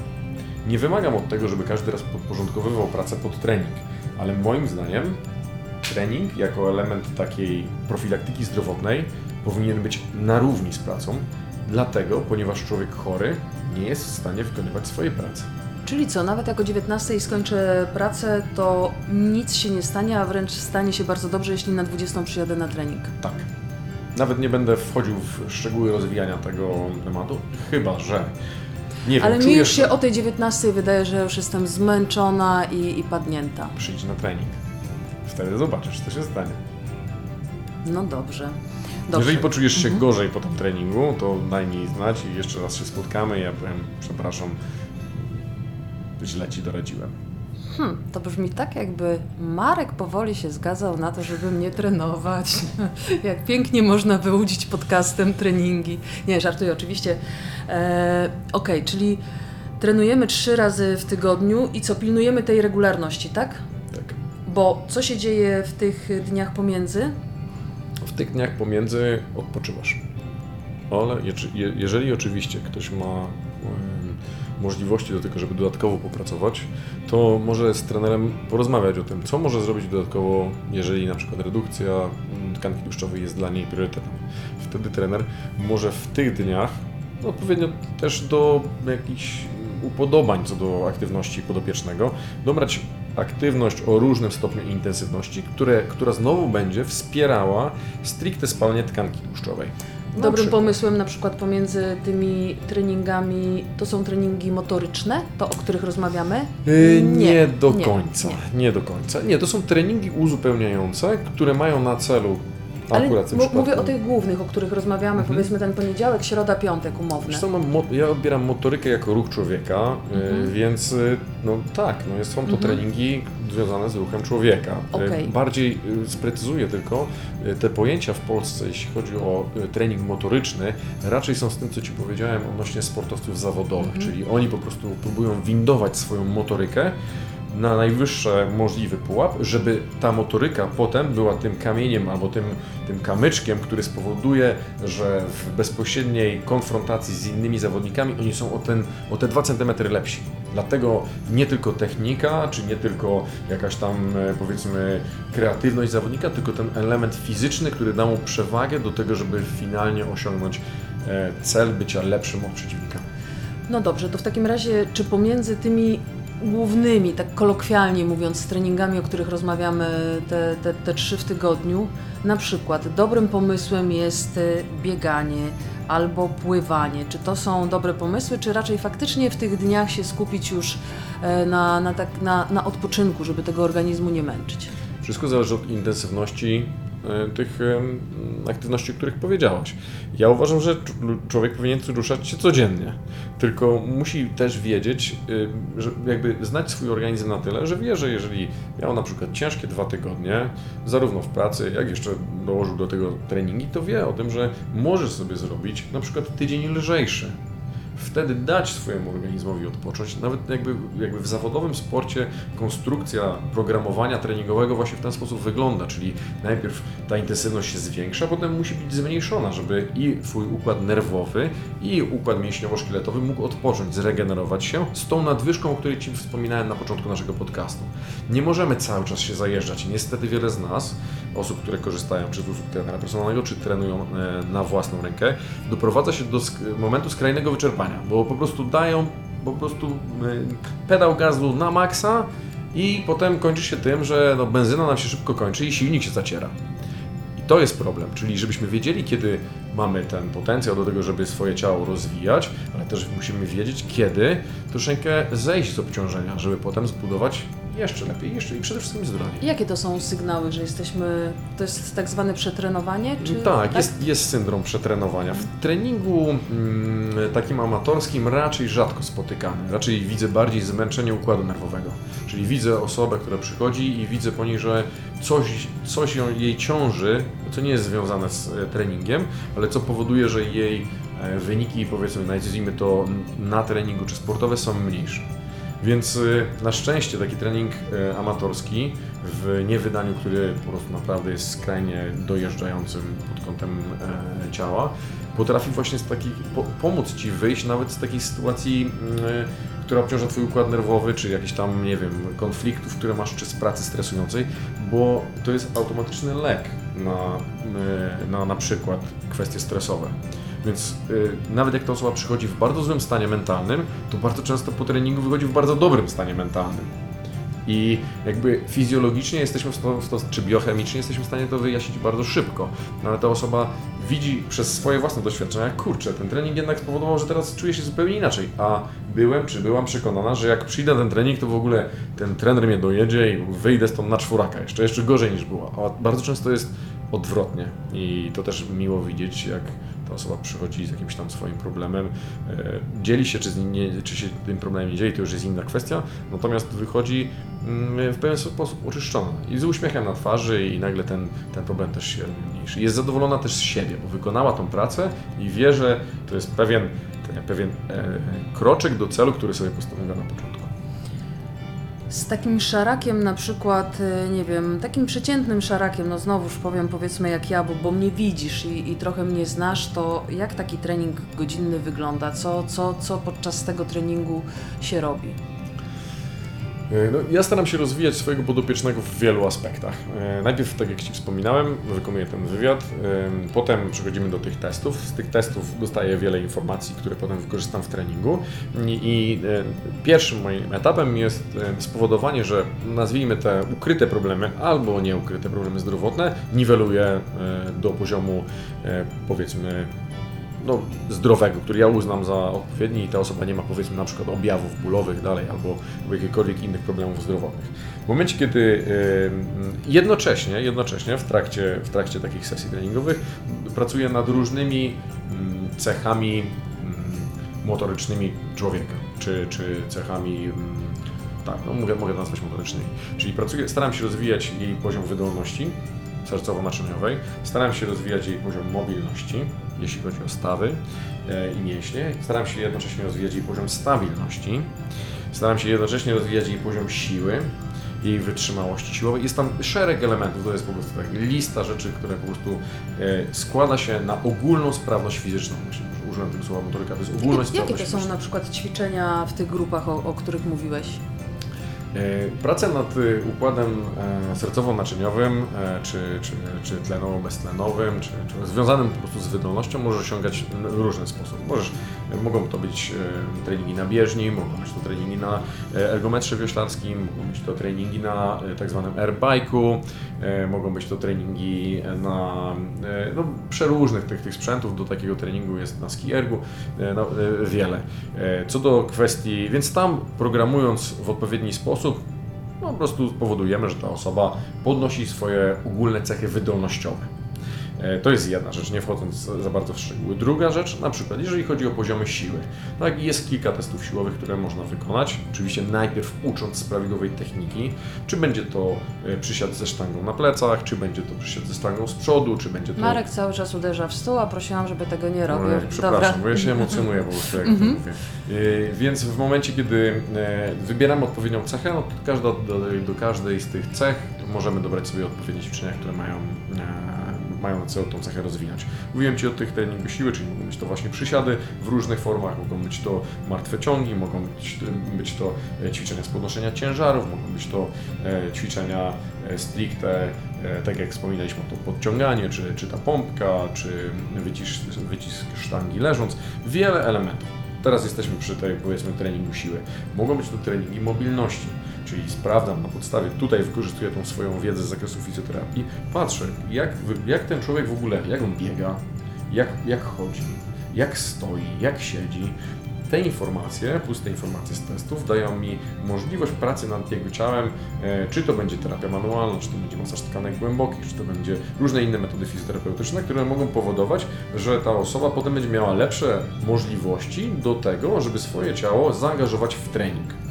Nie wymagam od tego, żeby każdy raz podporządkowywał pracę pod trening, ale moim zdaniem trening jako element takiej profilaktyki zdrowotnej powinien być na równi z pracą, dlatego, ponieważ człowiek chory nie jest w stanie wykonywać swojej pracy. Czyli co, nawet jak o 19 skończę pracę, to nic się nie stanie, a wręcz stanie się bardzo dobrze, jeśli na 20 przyjadę na trening. Tak. Nawet nie będę wchodził w szczegóły rozwijania tego tematu, chyba że nie wiem, Ale mi czujesz, już się o tej 19 wydaje, że już jestem zmęczona i, i padnięta. przyjdź na trening. Wtedy zobaczysz, co się stanie. No dobrze. Dobrze. Jeżeli poczujesz się gorzej po tym treningu, to daj mi znać i jeszcze raz się spotkamy. Ja powiem, przepraszam, źle ci doradziłem. Hmm, to brzmi tak, jakby Marek powoli się zgadzał na to, żeby mnie trenować. Jak pięknie można wyłudzić podcastem treningi. Nie, żartuję oczywiście. E, Okej, czyli trenujemy trzy razy w tygodniu i co, pilnujemy tej regularności, tak? Tak. Bo co się dzieje w tych dniach pomiędzy? Tych dniach pomiędzy odpoczywasz. Ale jeżeli oczywiście ktoś ma możliwości do tego, żeby dodatkowo popracować, to może z trenerem porozmawiać o tym, co może zrobić dodatkowo, jeżeli na przykład redukcja mm, tkanki tłuszczowej jest dla niej priorytetem. Wtedy trener może w tych dniach, no odpowiednio też do jakichś upodobań co do aktywności podopiecznego, dobrać aktywność o różnym stopniu intensywności, które, która znowu będzie wspierała stricte spalanie tkanki tłuszczowej. Na Dobrym przykład. pomysłem na przykład pomiędzy tymi treningami, to są treningi motoryczne, to o których rozmawiamy? Yy, nie, do nie, końca. nie. Nie. do końca. Nie, to są treningi uzupełniające, które mają na celu Ale akurat w tym mu- przypadku. mówię o tych głównych, o których rozmawiamy, Mhm. powiedzmy ten poniedziałek, środa, piątek, umowne. Mo- ja odbieram motorykę jako ruch człowieka, y, Mhm. więc y, no tak, no są to Mhm. treningi związane z ruchem człowieka. Y, Okej. Bardziej sprecyzuję tylko, te pojęcia w Polsce, jeśli chodzi o trening motoryczny, raczej są z tym, co Ci powiedziałem odnośnie sportowców zawodowych, Mhm. czyli oni po prostu próbują windować swoją motorykę na najwyższy możliwy pułap, żeby ta motoryka potem była tym kamieniem albo tym, tym kamyczkiem, który spowoduje, że w bezpośredniej konfrontacji z innymi zawodnikami oni są o, ten, o te 2 cm lepsi. Dlatego nie tylko technika, czy nie tylko jakaś tam e, powiedzmy kreatywność zawodnika, tylko ten element fizyczny, który da mu przewagę do tego, żeby finalnie osiągnąć e, cel bycia lepszym od przeciwnika. No dobrze, to w takim razie, czy pomiędzy tymi głównymi, tak kolokwialnie mówiąc, treningami, o których rozmawiamy te, te, te trzy w tygodniu, na przykład dobrym pomysłem jest y, bieganie albo pływanie. Czy to są dobre pomysły, czy raczej faktycznie w tych dniach się skupić już e, na, na, tak, na, na odpoczynku, żeby tego organizmu nie męczyć? Wszystko zależy od intensywności tych em, aktywności, o których powiedziałaś. Ja uważam, że cz- człowiek powinien ruszać się codziennie, tylko musi też wiedzieć, y, że jakby znać swój organizm na tyle, że wie, że jeżeli miał na przykład ciężkie dwa tygodnie, zarówno w pracy, jak jeszcze dołożył do tego treningi, to wie o tym, że może sobie zrobić na przykład tydzień lżejszy wtedy dać swojemu organizmowi odpocząć. Nawet jakby, jakby w zawodowym sporcie konstrukcja programowania treningowego właśnie w ten sposób wygląda, czyli najpierw ta intensywność się zwiększa, potem musi być zmniejszona, żeby i Twój układ nerwowy, i układ mięśniowo-szkieletowy mógł odpocząć, zregenerować się z tą nadwyżką, o której Ci wspominałem na początku naszego podcastu. Nie możemy cały czas się zajeżdżać. Niestety wiele z nas, osób, które korzystają czy z usług trenera personalnego, czy trenują e, na własną rękę, doprowadza się do momentu skrajnego wyczerpania, bo po prostu dają po prostu e, pedał gazu na maksa i potem kończy się tym, że no, benzyna nam się szybko kończy i silnik się zaciera. I to jest problem, czyli żebyśmy wiedzieli, kiedy mamy ten potencjał do tego, żeby swoje ciało rozwijać, ale też musimy wiedzieć, kiedy troszeczkę zejść z obciążenia, żeby potem zbudować jeszcze lepiej, jeszcze i przede wszystkim zdrowie. Jakie to są sygnały, że jesteśmy, to jest tak zwane przetrenowanie? Czy, tak, Jest, jest syndrom przetrenowania. W treningu mm, takim amatorskim raczej rzadko spotykany. Raczej widzę bardziej zmęczenie układu nerwowego. Czyli widzę osobę, która przychodzi i widzę po niej, że coś, coś jej ciąży, co nie jest związane z e, treningiem, ale co powoduje, że jej e, wyniki, powiedzmy, nazwijmy to na treningu czy sportowe są mniejsze. Więc y, na szczęście taki trening amatorski w niewydaniu, który po prostu naprawdę jest skrajnie dojeżdżającym pod kątem e, ciała, potrafi właśnie z pomóc Ci wyjść nawet z takiej sytuacji, y, która obciąża Twój układ nerwowy, czy jakichś tam, nie wiem, konfliktów, które masz, czy z pracy stresującej, bo to jest automatyczny lek na, y, na na przykład kwestie stresowe. Więc y, nawet jak ta osoba przychodzi w bardzo złym stanie mentalnym, to bardzo często po treningu wychodzi w bardzo dobrym stanie mentalnym. I jakby fizjologicznie jesteśmy w sto, czy biochemicznie jesteśmy w stanie to wyjaśnić bardzo szybko. No ale ta osoba widzi przez swoje własne doświadczenia, kurczę, ten trening jednak spowodował, że teraz czuję się zupełnie inaczej. A byłem, czy byłam przekonana, że jak przyjdę ten trening, to w ogóle ten trener mnie dojedzie i wyjdę stąd na czworaka, jeszcze, jeszcze gorzej niż było. A bardzo często jest odwrotnie. I to też miło widzieć, jak ta osoba przychodzi z jakimś tam swoim problemem, e, dzieli się, czy, nie, czy się tym problemem nie dzieli, to już jest inna kwestia, natomiast wychodzi mm, w pewien sposób oczyszczona i z uśmiechem na twarzy i nagle ten, ten problem też się mniejszy. Jest zadowolona też z siebie, bo wykonała tą pracę i wie, że to jest pewien, pewien e, kroczek do celu, który sobie postawiła na początku. Z takim szarakiem na przykład, y, nie wiem, takim przeciętnym szarakiem, no znowuż powiem powiedzmy jak ja, bo, bo mnie widzisz i, i trochę mnie znasz, to jak taki trening godzinny wygląda? Co, co, co podczas tego treningu się robi? E, No, ja staram się rozwijać swojego podopiecznego w wielu aspektach. E, Najpierw, tak jak Ci wspominałem, wykonuję ten wywiad, potem przechodzimy do tych testów. Z tych testów dostaję wiele informacji, które potem wykorzystam w treningu. I, e, pierwszym moim etapem jest spowodowanie, że nazwijmy te ukryte problemy albo nieukryte problemy zdrowotne niweluję do poziomu powiedzmy no, zdrowego, który ja uznam za odpowiedni i ta osoba nie ma powiedzmy na przykład objawów bólowych dalej albo, jakichkolwiek innych problemów zdrowotnych. W momencie, kiedy jednocześnie, jednocześnie w trakcie, w trakcie takich sesji treningowych pracuję nad różnymi cechami motorycznymi człowieka, czy, czy cechami tak, no mogę, mogę nazwać motorycznymi. Czyli pracuję, staram się rozwijać jej poziom wydolności, sercowo-naczyniowej. Staram się rozwijać jej poziom mobilności, jeśli chodzi o stawy e, i mięśnie. Staram się jednocześnie rozwijać jej poziom stabilności. Staram się jednocześnie rozwijać jej poziom siły, jej wytrzymałości siłowej. Jest tam szereg elementów, to jest po prostu tak lista rzeczy, które po prostu e, składa się na ogólną sprawność fizyczną. Myślę, że użyłem tego słowa motoryka, to jest ogólna Jakie sprawność to są na przykład ćwiczenia w tych grupach, o, o których mówiłeś? E, Praca nad y, układem e, sercowo-naczyniowym, e, czy, czy, czy tlenowo-beztlenowym, czy, czy związanym po prostu z wydolnością może osiągać w różny sposób. Możesz, mogą to być e, treningi na bieżni, mogą być to treningi na e, ergometrze wioślarskim, mogą być to treningi na e, tak zwanym airbike'u, mogą być to treningi na no, przeróżnych tych, tych sprzętów. Do takiego treningu jest na ski ergu e, no, wiele. Co do kwestii, więc tam programując w odpowiedni sposób, no, po prostu powodujemy, że ta osoba podnosi swoje ogólne cechy wydolnościowe. E, To jest jedna rzecz, nie wchodząc za bardzo w szczegóły. Druga rzecz, na przykład, jeżeli chodzi o poziomy siły. Tak, jest kilka testów siłowych, które można wykonać. Oczywiście najpierw ucząc z prawidłowej techniki, czy będzie to e, przysiad ze sztangą na plecach, czy będzie to przysiad ze sztangą z przodu, czy będzie to... Marek cały czas uderza w stół, a prosiłam, żeby tego nie robił. Ojej, przepraszam, bo ja się emocjonuję po prostu, jak to Mhm. mówię. Yy, Więc w momencie, kiedy e, wybieramy odpowiednią cechę, no to każda, do, do każdej z tych cech możemy dobrać sobie odpowiednie ćwiczenia, które mają, e, mają na celu tą cechę rozwinąć. Mówiłem Ci o tych treningach siły, czyli mogą być to właśnie przysiady w różnych formach, mogą być to martwe ciągi, mogą być, być to e, ćwiczenia z podnoszenia ciężarów, mogą być to e, ćwiczenia e, stricte, tak jak wspominaliśmy, to podciąganie, czy, czy ta pompka, czy wycisk, wycisk sztangi leżąc. Wiele elementów. Teraz jesteśmy przy tej, powiedzmy, treningu siły. Mogą być to treningi mobilności, czyli sprawdzam na podstawie, tutaj wykorzystuję tą swoją wiedzę z zakresu fizjoterapii, patrzę, jak, jak ten człowiek w ogóle, jak on biega, jak, jak chodzi, jak stoi, jak siedzi. Te informacje, plus te informacje z testów, dają mi możliwość pracy nad jego ciałem, e, czy to będzie terapia manualna, czy to będzie masaż tkanek głębokich, czy to będzie różne inne metody fizjoterapeutyczne, które mogą powodować, że ta osoba potem będzie miała lepsze możliwości do tego, żeby swoje ciało zaangażować w trening.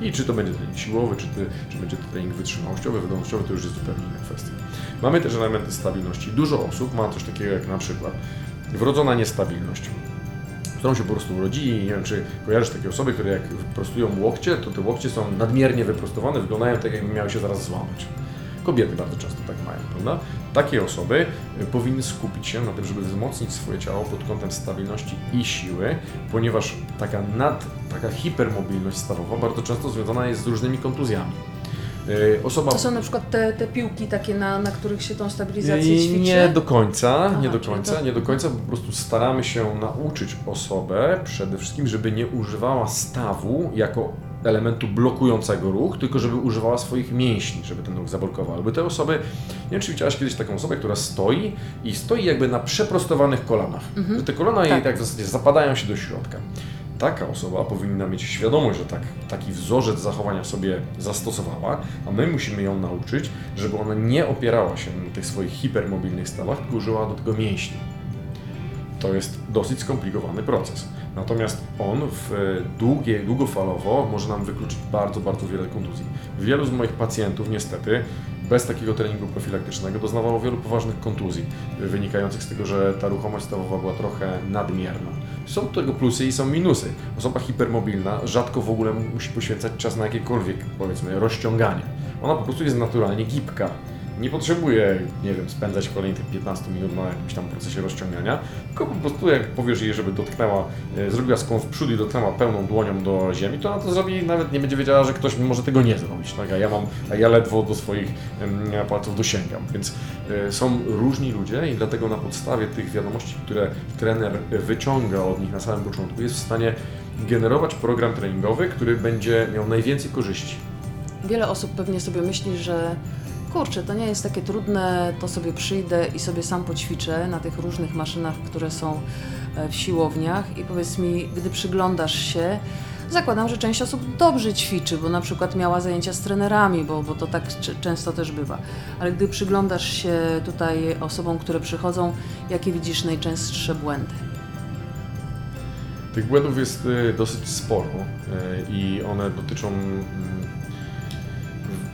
I czy to będzie trening siłowy, czy, ty, czy będzie to trening wytrzymałościowy, wydolnościowy, to już jest zupełnie inna kwestia. Mamy też elementy stabilności. Dużo osób ma coś takiego jak na przykład wrodzona niestabilność którą się po prostu urodzi i nie wiem, czy kojarzysz takie osoby, które jak wyprostują łokcie, to te łokcie są nadmiernie wyprostowane, wyglądają tak, jakby miały się zaraz złamać. Kobiety bardzo często tak mają, prawda? Takie osoby y, powinny skupić się na tym, żeby wzmocnić swoje ciało pod kątem stabilności i siły, ponieważ taka nad, taka hipermobilność stawowa bardzo często związana jest z różnymi kontuzjami. Y, Osoba To są na przykład te, te piłki takie, na, na których się tą stabilizację nie, ćwiczy? nie do końca, Aha, nie do końca, to- nie do końca, po prostu staramy się nauczyć osobę przede wszystkim, żeby nie używała stawu jako elementu blokującego ruch, tylko żeby używała swoich mięśni, żeby ten ruch zablokował. Albo te osoby, nie wiem czy widziałaś kiedyś taką osobę, która stoi i stoi jakby na przeprostowanych kolanach. Że te kolana jej Tak. tak w zasadzie zapadają się do środka. Taka osoba powinna mieć świadomość, że tak, taki wzorzec zachowania sobie zastosowała, a my musimy ją nauczyć, żeby ona nie opierała się na tych swoich hipermobilnych stawach, tylko użyła do tego mięśni. To jest dosyć skomplikowany proces. Natomiast on w e, długie, długofalowo może nam wykluczyć bardzo, bardzo wiele kontuzji. Wielu z moich pacjentów niestety bez takiego treningu profilaktycznego doznawało wielu poważnych kontuzji, e, wynikających z tego, że ta ruchomość stawowa była trochę nadmierna. Są do tego plusy i są minusy. Osoba hipermobilna rzadko w ogóle musi poświęcać czas na jakiekolwiek, powiedzmy, rozciąganie. Ona po prostu jest naturalnie gibka. Nie potrzebuje, nie wiem, spędzać kolejnych tych 15 minut na jakimś tam procesie rozciągania, tylko po prostu jak powiesz jej, żeby dotknęła, e, zrobiła skłon w przód i dotknęła pełną dłonią do ziemi, to ona to zrobi i nawet nie będzie wiedziała, że ktoś może tego nie zrobić, tak? A ja mam, a ja ledwo do swoich palców dosięgam, więc e, są różni ludzie i dlatego na podstawie tych wiadomości, które trener wyciąga od nich na samym początku, jest w stanie generować program treningowy, który będzie miał najwięcej korzyści. Wiele osób pewnie sobie myśli, że kurczę, to nie jest takie trudne, to sobie przyjdę i sobie sam poćwiczę na tych różnych maszynach, które są e, w siłowniach i powiedz mi, gdy przyglądasz się, zakładam, że część osób dobrze ćwiczy, bo na przykład miała zajęcia z trenerami, bo, bo to tak często też bywa. Ale gdy przyglądasz się tutaj osobom, które przychodzą, jakie widzisz najczęstsze błędy? Tych błędów jest y, dosyć sporo y, i one dotyczą mm,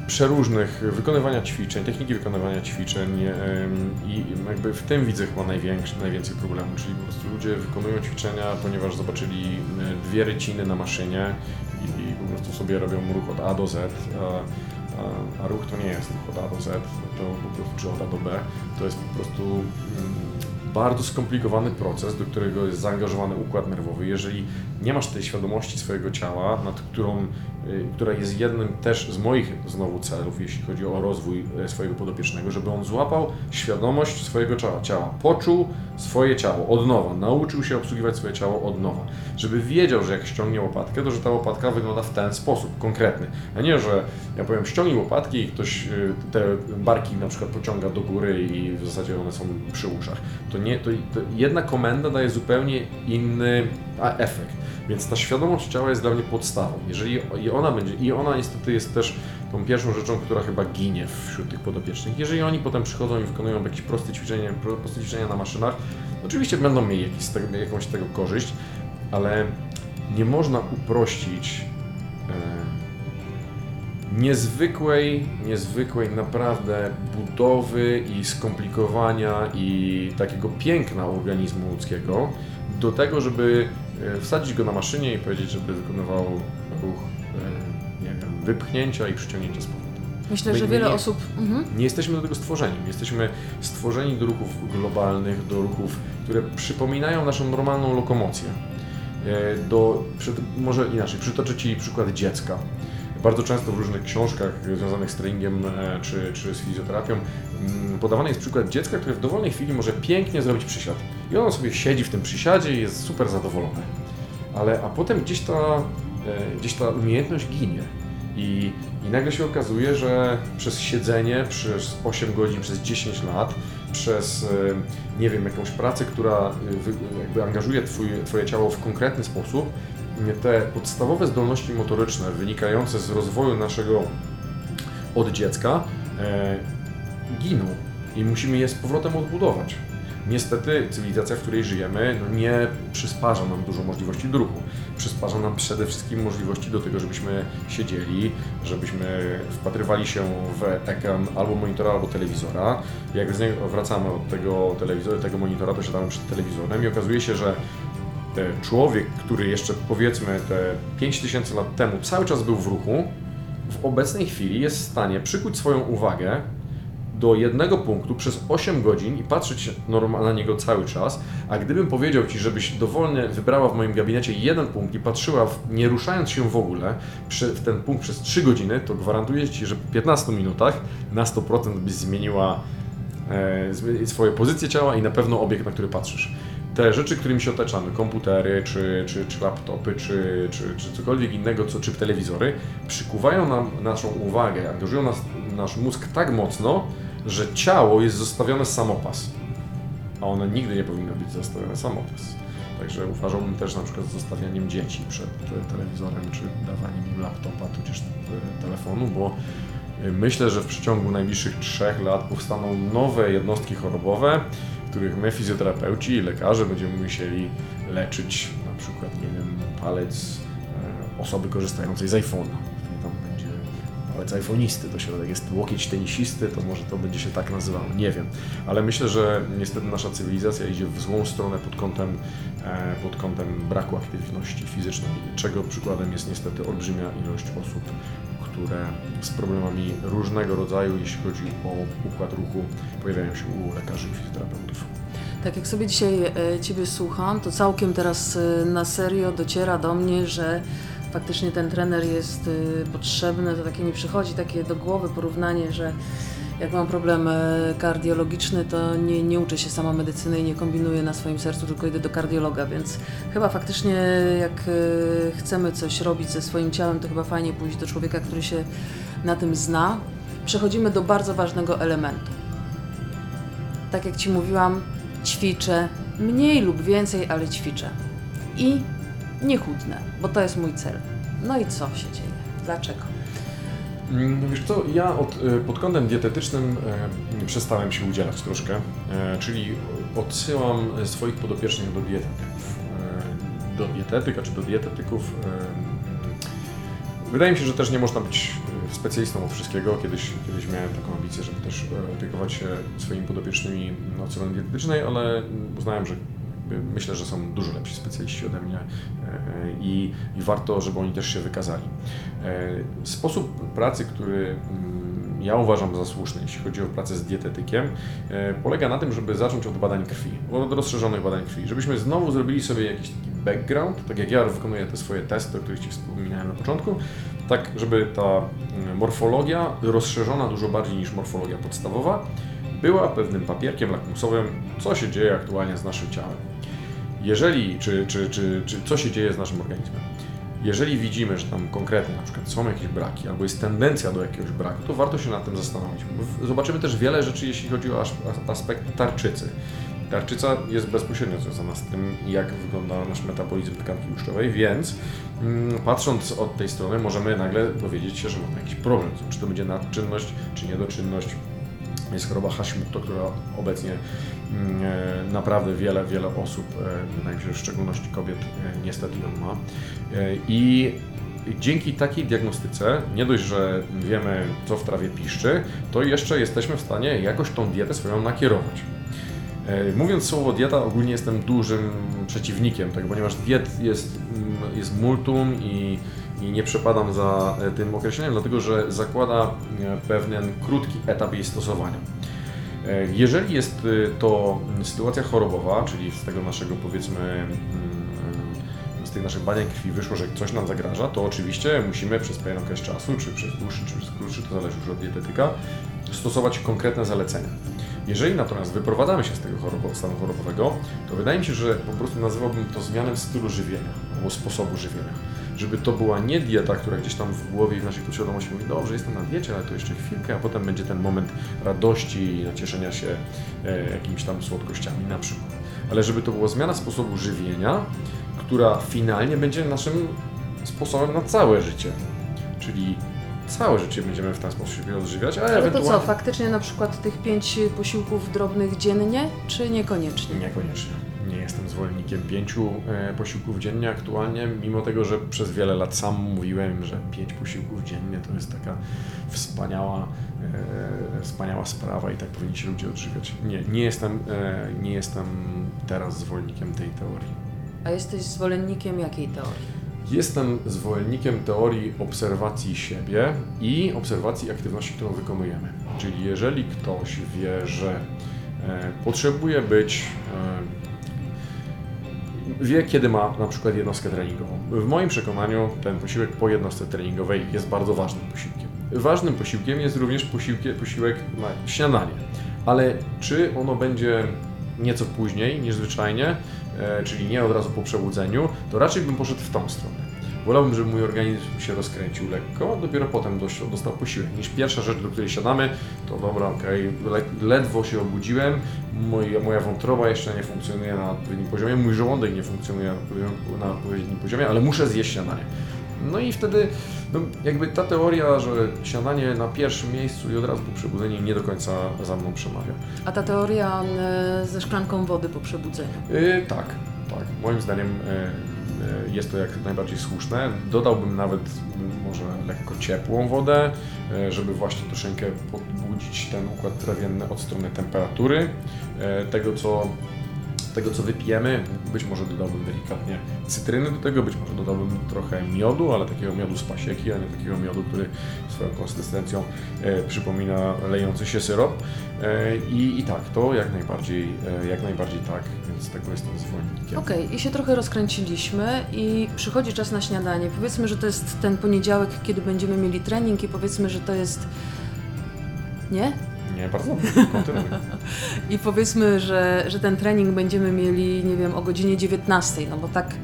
przeróżnych wykonywania ćwiczeń, techniki wykonywania ćwiczeń i jakby w tym widzę chyba największy, najwięcej problemu, czyli po prostu ludzie wykonują ćwiczenia, ponieważ zobaczyli dwie ryciny na maszynie i, i prostu sobie robią ruch od A do Z, a, a, ruch to nie jest ruch od A do Z, to po prostu, czy od A do B, to jest po prostu bardzo skomplikowany proces, do którego jest zaangażowany układ nerwowy. Jeżeli nie masz tej świadomości swojego ciała, nad którą, y, która jest jednym też z moich znowu celów, jeśli chodzi o rozwój y, swojego podopiecznego, żeby on złapał świadomość swojego ciała, ciała, poczuł swoje ciało od nowa, nauczył się obsługiwać swoje ciało od nowa, żeby wiedział, że jak ściągnie łopatkę, to że ta łopatka wygląda w ten sposób, konkretny, a nie, że ja powiem ściągnij łopatki i ktoś y, te barki na przykład pociąga do góry i w zasadzie one są przy uszach. To nie, to, to jedna komenda daje zupełnie inny efekt. Więc ta świadomość ciała jest dla mnie podstawą. Jeżeli i ona będzie, i ona niestety jest też tą pierwszą rzeczą, która chyba ginie wśród tych podopiecznych. Jeżeli oni potem przychodzą i wykonują jakieś proste ćwiczenia, pro- proste ćwiczenia na maszynach, oczywiście będą mieli jakiś jakąś z tego korzyść, ale nie można uprościć e, niezwykłej, niezwykłej naprawdę budowy i skomplikowania i takiego piękna organizmu ludzkiego do tego, żeby e, wsadzić go na maszynie i powiedzieć, żeby wykonywał ruch e, nie wiem, wypchnięcia i przyciągnięcia z powrotem. Myślę, My że wiele nie- osób. Mhm. Nie jesteśmy do tego stworzeni. Jesteśmy stworzeni do ruchów globalnych, do ruchów, które przypominają naszą normalną lokomocję. E, Do, może inaczej, przytoczę Ci przykład dziecka. Bardzo często w różnych książkach związanych z treningiem e, czy, czy z fizjoterapią mm, podawany jest przykład dziecka, które w dowolnej chwili może pięknie zrobić przysiad. I ono sobie siedzi w tym przysiadzie i jest super zadowolone. Ale a potem gdzieś ta, e, gdzieś ta umiejętność ginie. I, I nagle się okazuje, że przez siedzenie przez 8 godzin, przez 10 lat, przez e, nie wiem, jakąś pracę, która jakby angażuje twój, Twoje ciało w konkretny sposób, te podstawowe zdolności motoryczne wynikające z rozwoju naszego od dziecka e, giną i musimy je z powrotem odbudować. Niestety cywilizacja, w której żyjemy, no nie przysparza nam dużo możliwości do ruchu. Przysparza nam przede wszystkim możliwości do tego, żebyśmy siedzieli, żebyśmy wpatrywali się w ekran albo monitora, albo telewizora. Jak wracamy od tego telewizora, tego monitora, to siadamy przed telewizorem i okazuje się, że człowiek, który jeszcze powiedzmy te 5000 lat temu cały czas był w ruchu, w obecnej chwili jest w stanie przykuć swoją uwagę do jednego punktu przez 8 godzin i patrzeć na niego cały czas, a gdybym powiedział Ci, żebyś dowolnie wybrała w moim gabinecie jeden punkt i patrzyła, w, nie ruszając się w ogóle, w ten punkt przez 3 godziny, to gwarantuję Ci, że po 15 minutach na 100% byś zmieniła e, swoje pozycje ciała i na pewno obiekt, na który patrzysz. Te rzeczy, którymi się otaczamy, komputery, czy, czy, czy laptopy, czy, czy, czy cokolwiek innego, co, czy telewizory, przykuwają nam naszą uwagę, angażują nas, nasz mózg tak mocno, że ciało jest zostawione samopas. A one nigdy nie powinno być zostawione samopas. Także uważałbym też na przykład z zostawianiem dzieci przed telewizorem, czy dawaniem im laptopa, tudzież e, telefonu, bo e, myślę, że w przeciągu najbliższych trzech lat powstaną nowe jednostki chorobowe, których my, fizjoterapeuci i lekarze, będziemy musieli leczyć na przykład, nie wiem, palec e, osoby korzystającej z iPhone'a. Tam będzie palec iPhoneisty, to środek jest łokieć tenisisty, to może to będzie się tak nazywało, nie wiem. Ale myślę, że niestety nasza cywilizacja idzie w złą stronę pod kątem, e, pod kątem braku aktywności fizycznej, czego przykładem jest niestety olbrzymia ilość osób, które z problemami różnego rodzaju, jeśli chodzi o układ ruchu, pojawiają się u lekarzy i fizjoterapeutów. Tak jak sobie dzisiaj e, Ciebie słucham, to całkiem teraz e, na serio dociera do mnie, że faktycznie ten trener jest e, potrzebny. To takie mi przychodzi takie do głowy porównanie, że jak mam problem e, kardiologiczny, to nie, nie uczę się sama medycyny i nie kombinuję na swoim sercu, tylko idę do kardiologa, więc chyba faktycznie jak e, chcemy coś robić ze swoim ciałem, to chyba fajnie pójść do człowieka, który się na tym zna. Przechodzimy do bardzo ważnego elementu tak jak Ci mówiłam, ćwiczę mniej lub więcej, ale ćwiczę. I nie chudnę, bo to jest mój cel. No i co się dzieje? Dlaczego? Mm, Wiesz co, ja od, y, pod kątem dietetycznym e, przestałem się udzielać troszkę, e, czyli odsyłam swoich podopiecznych do dietetyków. Do dietetyka czy do dietetyków. Wydaje mi się, że też nie można być specjalistą od wszystkiego. Kiedyś, kiedyś miałem taką ambicję, żeby też opiekować się swoimi podopiecznymi od strony dietetycznej, ale uznałem, że myślę, że są dużo lepsi specjaliści ode mnie i, i warto, żeby oni też się wykazali. Sposób pracy, który mm, ja uważam za słuszny, jeśli chodzi o pracę z dietetykiem, polega na tym, żeby zacząć od badań krwi, od rozszerzonych badań krwi, żebyśmy znowu zrobili sobie jakiś taki background, tak jak ja wykonuję te swoje testy, o których Ci wspominałem na początku, tak żeby ta mm, morfologia rozszerzona dużo bardziej niż morfologia podstawowa była pewnym papierkiem lakmusowym, co się dzieje aktualnie z naszym ciałem. Jeżeli, czy, czy, czy, czy co się dzieje z naszym organizmem. Jeżeli widzimy, że tam konkretnie na przykład są jakieś braki, albo jest tendencja do jakiegoś braku, to warto się nad tym zastanowić. Zobaczymy też wiele rzeczy, jeśli chodzi o aspekt tarczycy. Tarczyca jest bezpośrednio związana z tym, jak wygląda nasz metabolizm tkanki tłuszczowej, więc mm, patrząc od tej strony możemy nagle dowiedzieć się, że mamy jakiś problem. Czy to będzie nadczynność, czy niedoczynność. Jest choroba Hashimoto, która obecnie naprawdę wiele, wiele osób, e, w szczególności kobiet, e, niestety ją ma. I dzięki takiej diagnostyce, nie dość, że wiemy, co w trawie piszczy, to jeszcze jesteśmy w stanie jakoś tą dietę swoją nakierować. E, mówiąc słowo dieta, ogólnie jestem dużym przeciwnikiem tego, ponieważ diet jest, mm, jest multum i, i nie przepadam za e, tym określeniem, dlatego że zakłada e, pewien krótki etap jej stosowania. Jeżeli jest to sytuacja chorobowa, czyli z tego naszego powiedzmy mm, z tych naszych badań krwi wyszło, że coś nam zagraża, to oczywiście musimy przez pewien okres czasu, czy przez dłuższy, czy przez krótszy, to zależy już od dietetyka, stosować konkretne zalecenia. Jeżeli natomiast wyprowadzamy się z tego stanu chorobowego, to wydaje mi się, że po prostu nazywałbym to zmianą stylu żywienia albo sposobu żywienia. Żeby to była nie dieta, która gdzieś tam w głowie i w naszej podświadomości mówi, dobrze, jestem na diecie, ale to jeszcze chwilkę, a potem będzie ten moment radości i nacieszenia się e, jakimiś tam słodkościami na przykład. Ale żeby to była zmiana sposobu żywienia, która finalnie będzie naszym sposobem na całe życie. Czyli całe życie będziemy w ten sposób się odżywiać, ale, ale ewentualnie... to co, faktycznie na przykład tych pięć posiłków drobnych dziennie, czy niekoniecznie? Niekoniecznie. Jestem zwolennikiem pięciu e, posiłków dziennie aktualnie, mimo tego, że przez wiele lat sam mówiłem, że pięć posiłków dziennie to jest taka wspaniała, e, wspaniała sprawa i tak powinni się ludzie odżywiać. Nie, nie jestem, e, nie jestem teraz zwolennikiem tej teorii. A jesteś zwolennikiem jakiej teorii? Jestem zwolennikiem teorii obserwacji siebie i obserwacji aktywności, którą wykonujemy. Czyli jeżeli ktoś wie, że potrzebuje być, wie kiedy ma na przykład jednostkę treningową. W moim przekonaniu ten posiłek po jednostce treningowej jest bardzo ważnym posiłkiem. Ważnym posiłkiem jest również posiłek na śniadanie. Ale czy ono będzie nieco później niż zwyczajnie, E, czyli nie od razu po przebudzeniu, to raczej bym poszedł w tą stronę. Wolałbym, żeby mój organizm się rozkręcił lekko, dopiero potem dostał posiłek. Niż pierwsza rzecz, do której siadamy, to dobra, okej, okay, ledwo się obudziłem, moja, moja wątroba jeszcze nie funkcjonuje na odpowiednim poziomie, mój żołądek nie funkcjonuje na odpowiednim poziomie, ale muszę zjeść śniadanie. No i wtedy no, jakby ta teoria, że śniadanie na pierwszym miejscu i od razu po przebudzeniu nie do końca za mną przemawia. A ta teoria e, ze szklanką wody po przebudzeniu? Yy, tak, tak. Moim zdaniem yy, jest to jak najbardziej słuszne. Dodałbym nawet może lekko ciepłą wodę, żeby właśnie troszeczkę podbudzić ten układ trawienny od strony temperatury, tego co tego, co wypijemy. Być może dodałbym delikatnie cytryny do tego, być może dodałbym trochę miodu, ale takiego miodu z pasieki, a nie takiego miodu, który swoją konsystencją e, przypomina lejący się syrop. E, i, I tak, to jak najbardziej, e, jak najbardziej tak, więc tego jestem zwolennikiem. Okej, okay, i się trochę rozkręciliśmy i przychodzi czas na śniadanie. Powiedzmy, że to jest ten poniedziałek, kiedy będziemy mieli trening i powiedzmy, że to jest... Nie? Nie, bardzo kontynuuj. I powiedzmy, że, że ten trening będziemy mieli, nie wiem, o godzinie 19, no bo tak,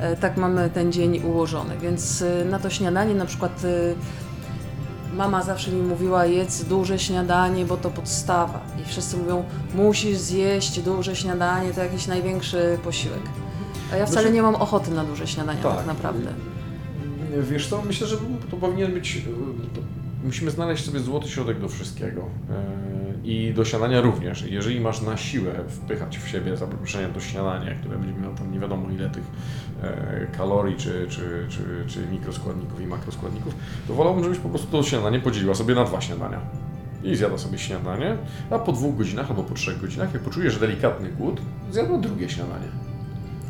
e, tak mamy ten dzień ułożony. Więc e, na to śniadanie na przykład e, mama zawsze mi mówiła jedz duże śniadanie, bo to podstawa. I wszyscy mówią, musisz zjeść duże śniadanie, to jakiś największy posiłek. A ja wcale znaczy- nie mam ochoty na duże śniadania tak, tak naprawdę. Wiesz co, myślę, że to powinien być musimy znaleźć sobie złoty środek do wszystkiego. E, I do śniadania również. Jeżeli masz na siłę wpychać w siebie za przeproszeniem do śniadania, które będzie miało tam nie wiadomo ile tych e, kalorii, czy, czy, czy, czy mikroskładników i makroskładników, to wolałbym, żebyś po prostu to śniadanie podzieliła sobie na dwa śniadania. I zjada sobie śniadanie, a po dwóch godzinach albo po trzech godzinach, jak poczujesz delikatny głód, zjadła drugie śniadanie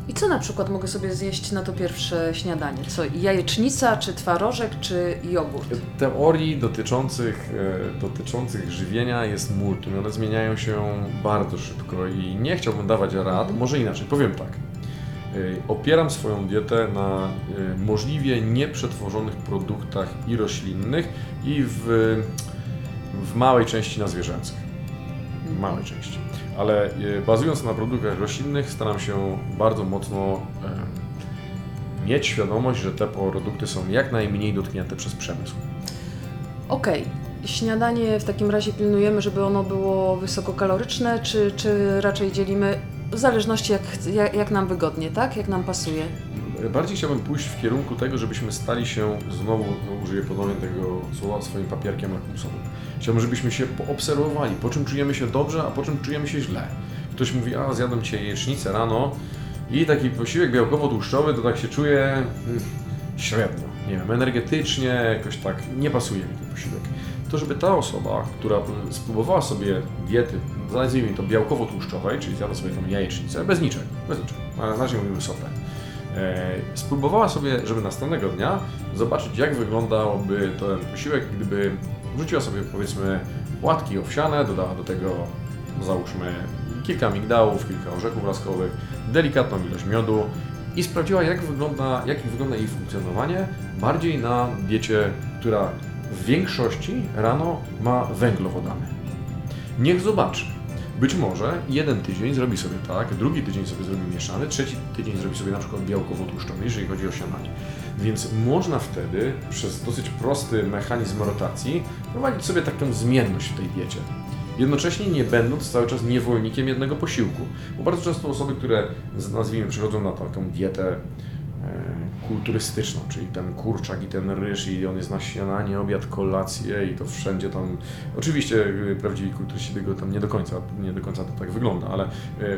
I co na przykład mogę sobie zjeść na to pierwsze śniadanie? Co, jajecznica, czy twarożek, czy jogurt? Teorii dotyczących, e, dotyczących żywienia jest multum. One zmieniają się bardzo szybko i nie chciałbym dawać rad. Może inaczej, powiem tak. E, Opieram swoją dietę na e, możliwie nieprzetworzonych produktach i roślinnych i w, w małej części na zwierzęcych. Małej części. Ale e, bazując na produktach roślinnych staram się bardzo mocno mieć świadomość, że te produkty są jak najmniej dotknięte przez przemysł. Okej, śniadanie w takim razie pilnujemy, żeby ono było wysokokaloryczne, czy, czy raczej dzielimy w zależności jak, jak, jak nam wygodnie, tak? Jak nam pasuje. Bardziej chciałbym pójść w kierunku tego, żebyśmy stali się, znowu no, użyję ponownie tego słowa, swoim papierkiem lakmusowym. Chciałbym, żebyśmy się poobserwowali, po czym czujemy się dobrze, a po czym czujemy się źle. Ktoś mówi, a zjadłem dzisiaj jajecznicę rano i taki posiłek białkowo-tłuszczowy, to tak się czuję mm, średnio. Nie wiem, energetycznie, jakoś tak nie pasuje mi ten posiłek. To, żeby ta osoba, która spróbowała sobie diety, nazwijmy to białkowo-tłuszczowej, czyli zjada sobie tą jajecznicę, bez niczego, bez niczego, a na razie mówimy sopę, e, spróbowała sobie, żeby następnego dnia zobaczyć, jak wyglądałby ten posiłek, gdyby wrzuciła sobie, powiedzmy, płatki owsiane, dodała do tego, załóżmy, kilka migdałów, kilka orzechów laskowych, delikatną ilość miodu i sprawdziła, jak wygląda, jak wygląda jej funkcjonowanie bardziej na diecie, która w większości rano ma węglowodany. Niech zobaczy. Być może jeden tydzień zrobi sobie tak, drugi tydzień sobie zrobi mieszany, trzeci tydzień zrobi sobie na przykład białkowo-tłuszczowy, jeżeli chodzi o śniadanie. Więc można wtedy przez dosyć prosty mechanizm rotacji prowadzić sobie taką zmienność w tej diecie. Jednocześnie nie będąc cały czas niewolnikiem jednego posiłku. Bo bardzo często osoby, które nazwijmy przechodzą na taką dietę e, kulturystyczną, czyli ten kurczak i ten ryż i on jest na śniadanie, obiad, kolację i to wszędzie tam, oczywiście y, prawdziwi kulturyści tego tam nie do końca, nie do końca to tak wygląda, ale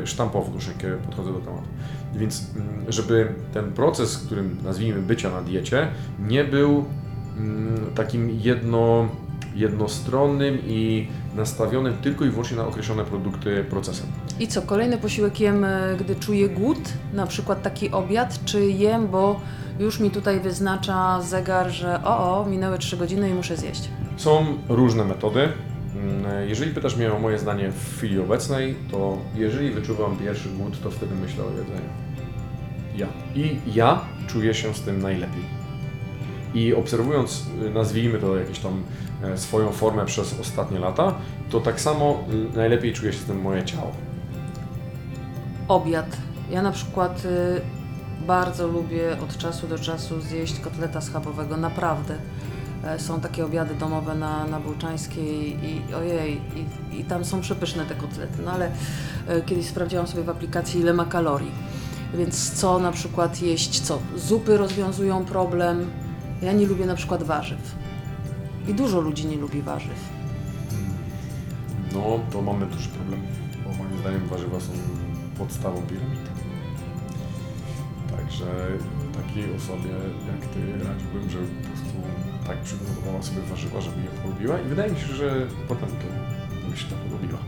y, sztampowo troszeczkę podchodzę do tematu. Więc mm, żeby ten proces, którym nazwijmy bycia na diecie, nie był mm, takim jedno, jednostronnym i nastawionym tylko i wyłącznie na określone produkty procesem. I co, kolejny posiłek jem, e, gdy czuję głód, na przykład taki obiad, czy jem, bo już mi tutaj wyznacza zegar, że o, o, minęły 3 godziny i muszę zjeść. Są różne metody. Mm, Jeżeli pytasz mnie o moje zdanie w chwili obecnej, to jeżeli wyczuwam pierwszy głód, to wtedy myślę o jedzeniu. Ja. I ja czuję się z tym najlepiej. I obserwując, y, nazwijmy to jakieś tam e, swoją formę przez ostatnie lata, to tak samo y, najlepiej czuje się z tym moje ciało. Obiad. Ja na przykład y, bardzo lubię od czasu do czasu zjeść kotleta schabowego, naprawdę. E, Są takie obiady domowe na, na Bulczańskiej i ojej, i, i tam są przepyszne te kotlety, no ale e, kiedyś sprawdziłam sobie w aplikacji ile ma kalorii. Więc co na przykład jeść, co? Zupy rozwiązują problem. Ja nie lubię na przykład warzyw. I dużo ludzi nie lubi warzyw. No, to mamy duży problem, bo moim zdaniem warzywa są podstawą piramidy. Także takiej osobie jak Ty radziłbym, żeby po prostu tak przygotowała sobie warzywa, żeby je polubiła i wydaje mi się, że potem to by się to polubiła.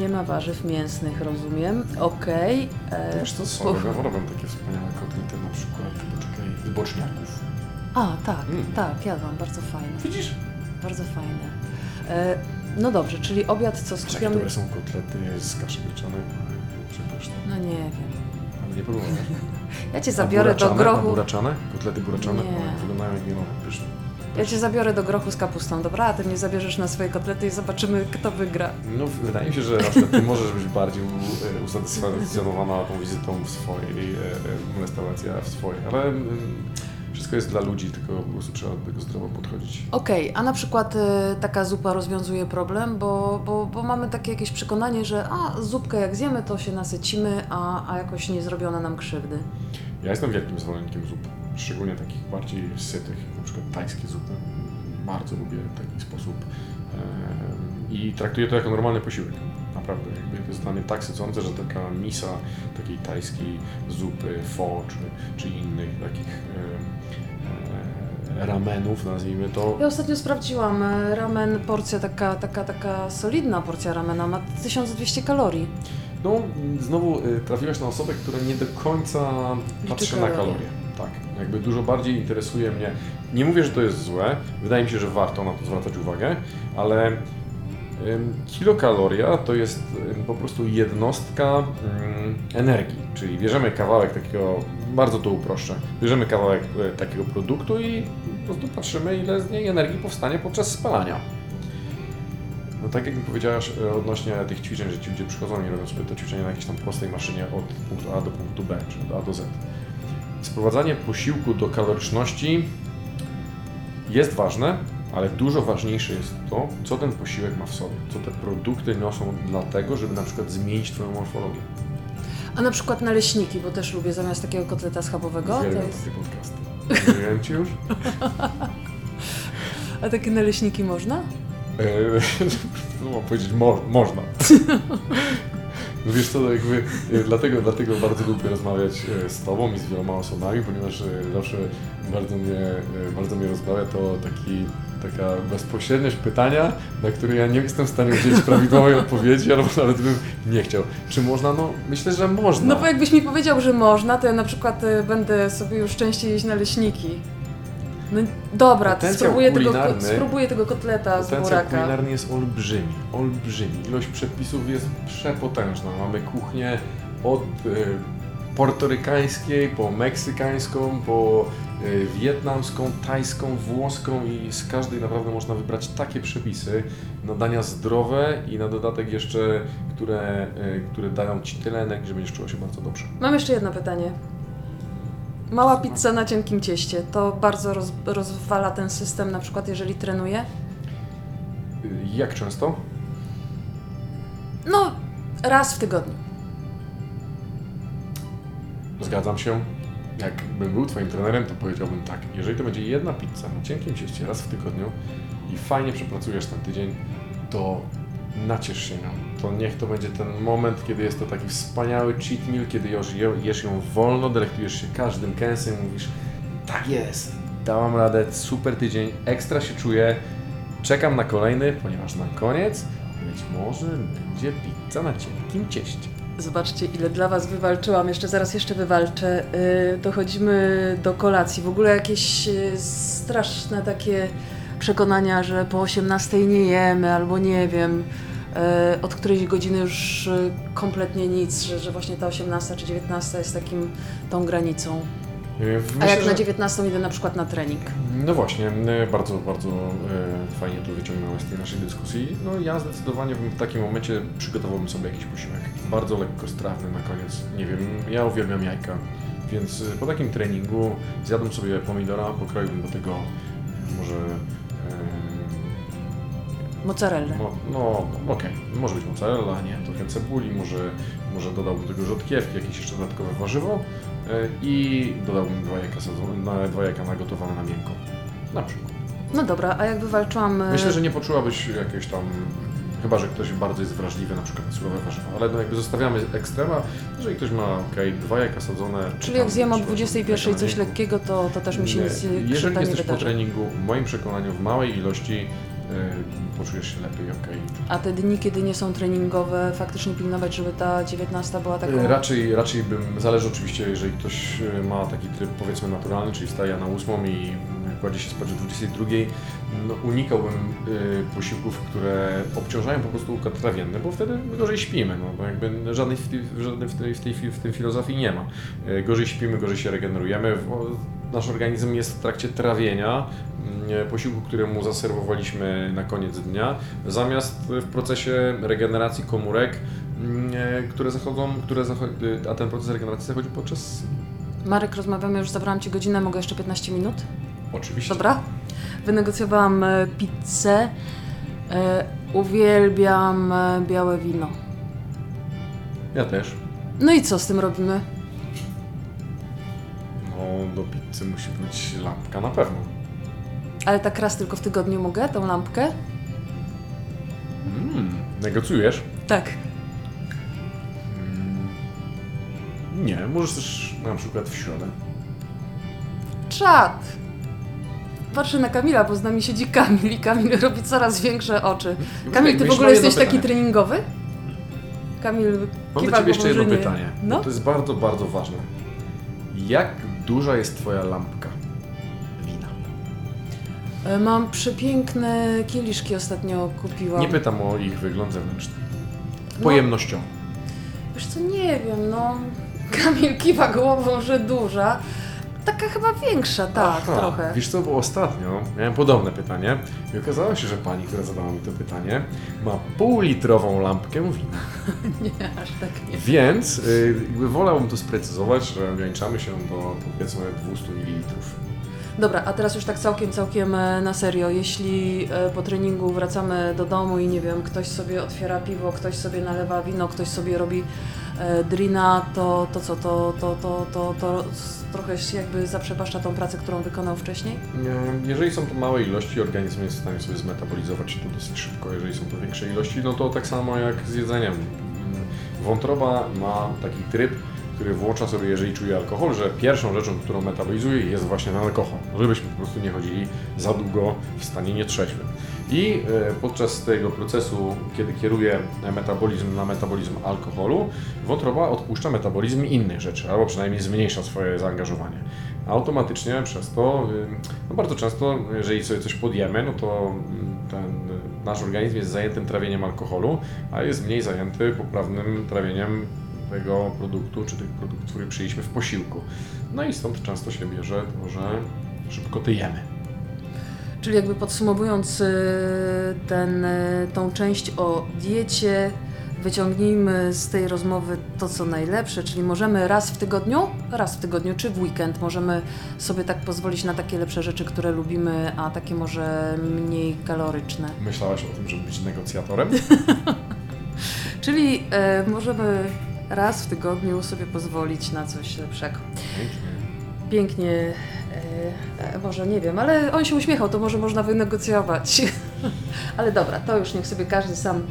Nie ma warzyw mięsnych, rozumiem. Okej. e, Wiesz co, są, robią takie wspaniałe kotlety na przykład, boczniaków. A, tak, Mm. tak, jadłam, bardzo fajne. Widzisz? Bardzo fajne. E, no dobrze, czyli obiad co Jakie skupiamy... dobre są kotlety z kaszy gryczanej, przepyszne. No nie wiem. Ale nie próbowałem. Ja cię zabiorę do grochu. buraczane? Kotlety buraczane? Nie. Wyglądają jak winowe, pyszne. Ja cię zabiorę do grochu z kapustą, dobra? A ty mnie zabierzesz na swoje kotlety i zobaczymy, kto wygra. No, wydaje mi się, że na przykład ty możesz być bardziej u- usatysfakcjonowana tą wizytą w swojej e, e, restauracji, a w swojej, ale mm, wszystko jest dla ludzi, tylko po prostu trzeba do tego zdrowo podchodzić. Okej, a na przykład e, taka zupa rozwiązuje problem, bo, bo, bo mamy takie jakieś przekonanie, że a, zupkę jak zjemy, to się nasycimy, a, a jakoś nie zrobione nam krzywdy. Ja jestem wielkim zwolennikiem zup, szczególnie takich bardziej sytych, na przykład tajskie zupy. Bardzo lubię taki sposób e, i traktuję to jako normalny posiłek. Naprawdę, jakby to jest dla mnie tak sycące, że taka misa takiej tajskiej zupy, pho czy, czy innych takich e, e, ramenów, nazwijmy to, Ja ostatnio sprawdziłam, e, ramen, porcja taka, taka, taka solidna porcja ramena ma 1200 kalorii. No, znowu y, trafiłaś na osobę, która nie do końca patrzy na kalorie. Tak, jakby dużo bardziej interesuje mnie. Nie mówię, że to jest złe, wydaje mi się, że warto na to zwracać uwagę, ale kilokaloria to jest po prostu jednostka ym, energii, czyli bierzemy kawałek takiego, bardzo to uproszczę, bierzemy kawałek y, takiego produktu i po prostu patrzymy, ile z niej energii powstanie podczas spalania. No tak jak mi powiedziałaś e, odnośnie tych ćwiczeń, że ci ludzie przychodzą i robią sobie to ćwiczenie na jakiejś tam prostej maszynie od punktu A do punktu B, czy od A do Z. Sprowadzanie posiłku do kaloryczności jest ważne, ale dużo ważniejsze jest to, co ten posiłek ma w sobie, co te produkty niosą dlatego, żeby na przykład zmienić Twoją morfologię. A na przykład naleśniki, bo też lubię zamiast takiego kotleta schabowego. To Uwielbiam jest... takie podcasty. Mówiłem Ci już? A takie naleśniki można? Eee, no powiedzieć, mo można. No wiesz co, no jakby, e, dlatego, dlatego bardzo lubię rozmawiać e, z Tobą i z wieloma osobami, ponieważ e, zawsze bardzo mnie, bardzo mnie rozbawia to taki, taka bezpośredniość pytania, na które ja nie jestem w stanie udzielić prawidłowej odpowiedzi, albo nawet bym nie chciał. Czy można? No myślę, że można. No bo jakbyś mi powiedział, że można, to ja na przykład będę sobie już częściej jeść naleśniki. No dobra, spróbuję tego, spróbuję tego kotleta z Potencjał buraka. kulinarny jest olbrzymi, olbrzymi. Ilość przepisów jest przepotężna. Mamy kuchnię od y, portorykańskiej, po meksykańską, po y, wietnamską, tajską, włoską i z każdej naprawdę można wybrać takie przepisy na dania zdrowe i na dodatek jeszcze, które, y, które dają Ci tyle energii, że będziesz czuła się bardzo dobrze. Mam jeszcze jedno pytanie. Mała pizza na cienkim cieście, to bardzo roz, rozwala ten system, na przykład jeżeli trenuję? Y, Jak często? No, raz w tygodniu. Zgadzam się. Jakbym był Twoim trenerem, to powiedziałbym tak. Jeżeli to będzie jedna pizza na cienkim cieście raz w tygodniu i fajnie przepracujesz ten tydzień, to naciesz się nią. To niech to będzie ten moment, kiedy jest to taki wspaniały cheat meal, kiedy już je, jesz ją wolno, delektujesz się każdym kęsem i mówisz tak jest, dałam radę, super tydzień, ekstra się czuję, czekam na kolejny, ponieważ na koniec być może będzie pizza na cienkim cieście. Zobaczcie, ile dla Was wywalczyłam. Jeszcze zaraz jeszcze wywalczę. Yy, dochodzimy do kolacji. W ogóle jakieś yy, straszne takie przekonania, że po 18 nie jemy, albo nie wiem, od którejś godziny już yy, kompletnie nic, że, że właśnie ta 18 czy 19 jest takim tą granicą. A myślę, jak na że- 19 idę na przykład na trening. No właśnie, e, bardzo, bardzo e, fajnie to wyciągnąłeś z tej naszej dyskusji. No ja zdecydowanie w takim momencie przygotowałbym sobie jakiś posiłek. Bardzo lekko strawny na koniec. Nie wiem, ja uwielbiam jajka, więc e, po takim treningu zjadłem sobie pomidora, pokroiłbym do tego e, może... Mozzarella. E, mo, no, okej, może być mozzarella, nie, trochę cebuli, może, może dodałbym do tego rzodkiewki, jakieś jeszcze dodatkowe warzywo e, i dodałbym dwa jajka, sadzone- na, dwa jajka nagotowane na miękko. Na przykład. No dobra, a jak wywalczyłam... yy, Myślę, że nie poczułabyś jakiegoś tam, chyba że ktoś bardzo jest wrażliwy na przykład na surowe warzywa, ale no jakby zostawiamy ekstrema, jeżeli ktoś ma okej, dwa jajka sadzone. czy Czyli tam jak zjem o trzy warzywa, 21 jajka na coś miękko. lekkiego, to, to też mi się Nie. nic yy, Jeżeli nie jesteś po wydarzy. treningu, w moim przekonaniu w małej ilości poczujesz się lepiej, okej. A te dni, kiedy nie są treningowe, faktycznie pilnować, żeby ta 19 była taką... E, Raczej, raczej bym, zależy oczywiście, jeżeli ktoś e, ma taki tryb powiedzmy naturalny, czyli wstaje na 8 i kładzie się spać o 22, no, unikałbym y, posiłków, które obciążają po prostu układ trawienny, bo wtedy gorzej śpimy, no, bo jakby żadnej w, tej- żadnej w, tej, w, tej, w tym filozofii nie ma. Y, gorzej śpimy, gorzej się regenerujemy. W- Nasz organizm jest w trakcie trawienia mm, posiłku, któremu zaserwowaliśmy na koniec dnia, zamiast w procesie regeneracji komórek mm, e, które zachodzą, które zacho- a ten proces regeneracji zachodzi podczas... Marek, rozmawiamy, już zabrałam Ci godzinę, mogę jeszcze 15 minut? Oczywiście. Dobra. Wynegocjowałam e, pizzę. E, uwielbiam e, białe wino. Ja też. No i co z tym robimy? No, do pizzy musi być lampka na pewno. Ale tak raz tylko w tygodniu mogę, tą lampkę? Mm, negocjujesz? Tak. Mm, nie, możesz też na przykład w środę. Czad! Patrzę na Kamila, bo z nami siedzi Kamil i Kamil robi coraz większe oczy. Kamil, ty w ogóle jesteś taki treningowy? Kamil Mam do kiwa Ciebie jeszcze jedno głową, że nie. pytanie. No? To jest bardzo, bardzo ważne. Jak duża jest Twoja lampka wina? E, Mam przepiękne kieliszki ostatnio kupiłam. Nie pytam o ich wygląd zewnętrzny. No. Pojemnością. Wiesz co, nie wiem, no... Kamil kiwa głową, że duża. Taka chyba większa, tak, Aha, trochę. Wiesz co, bo ostatnio miałem podobne pytanie i okazało się, że pani, która zadała mi to pytanie, ma półlitrową lampkę wina. Nie, aż tak nie. Więc y, jakby wolałbym to sprecyzować, że ograniczamy się do powiedzmy 200 ml. Dobra, a teraz już tak całkiem, całkiem e, na serio. Jeśli e, po treningu wracamy do domu i nie wiem, ktoś sobie otwiera piwo, ktoś sobie nalewa wino, ktoś sobie robi drina, to, to co, to, to, to, to, to trochę się jakby zaprzepaszcza tą pracę, którą wykonał wcześniej? Nie, Jeżeli są to małe ilości, organizm jest w stanie sobie zmetabolizować to dosyć szybko. Jeżeli są to większe ilości, no to tak samo jak z jedzeniem. Mm, Wątroba ma taki tryb, który włącza sobie, jeżeli czuje alkohol, że pierwszą rzeczą, którą metabolizuje jest właśnie ten alkohol. Żebyśmy po prostu nie chodzili za długo w stanie nietrzeźwym. I e, podczas tego procesu, kiedy kieruje metabolizm na metabolizm alkoholu, wątroba odpuszcza metabolizm innych rzeczy, albo przynajmniej zmniejsza swoje zaangażowanie. Automatycznie przez to, y, no bardzo często, jeżeli sobie coś podjemy, no to y, ten nasz organizm jest zajętym trawieniem alkoholu, a jest mniej zajęty poprawnym trawieniem tego produktu, czy tych produktów, które przyjęliśmy w posiłku. No i stąd często się bierze to, że szybko tyjemy. Czyli jakby podsumowując y, ten, y, tą część o diecie, wyciągnijmy z tej rozmowy to, co najlepsze, czyli możemy raz w tygodniu, raz w tygodniu czy w weekend możemy sobie tak pozwolić na takie lepsze rzeczy, które lubimy, a takie może mniej kaloryczne. Myślałaś o tym, żeby być negocjatorem? Czyli e, możemy raz w tygodniu sobie pozwolić na coś lepszego. Pięknie, e, e, może nie wiem, ale on się uśmiechał, to może można wynegocjować. ale dobra, to już niech sobie każdy sam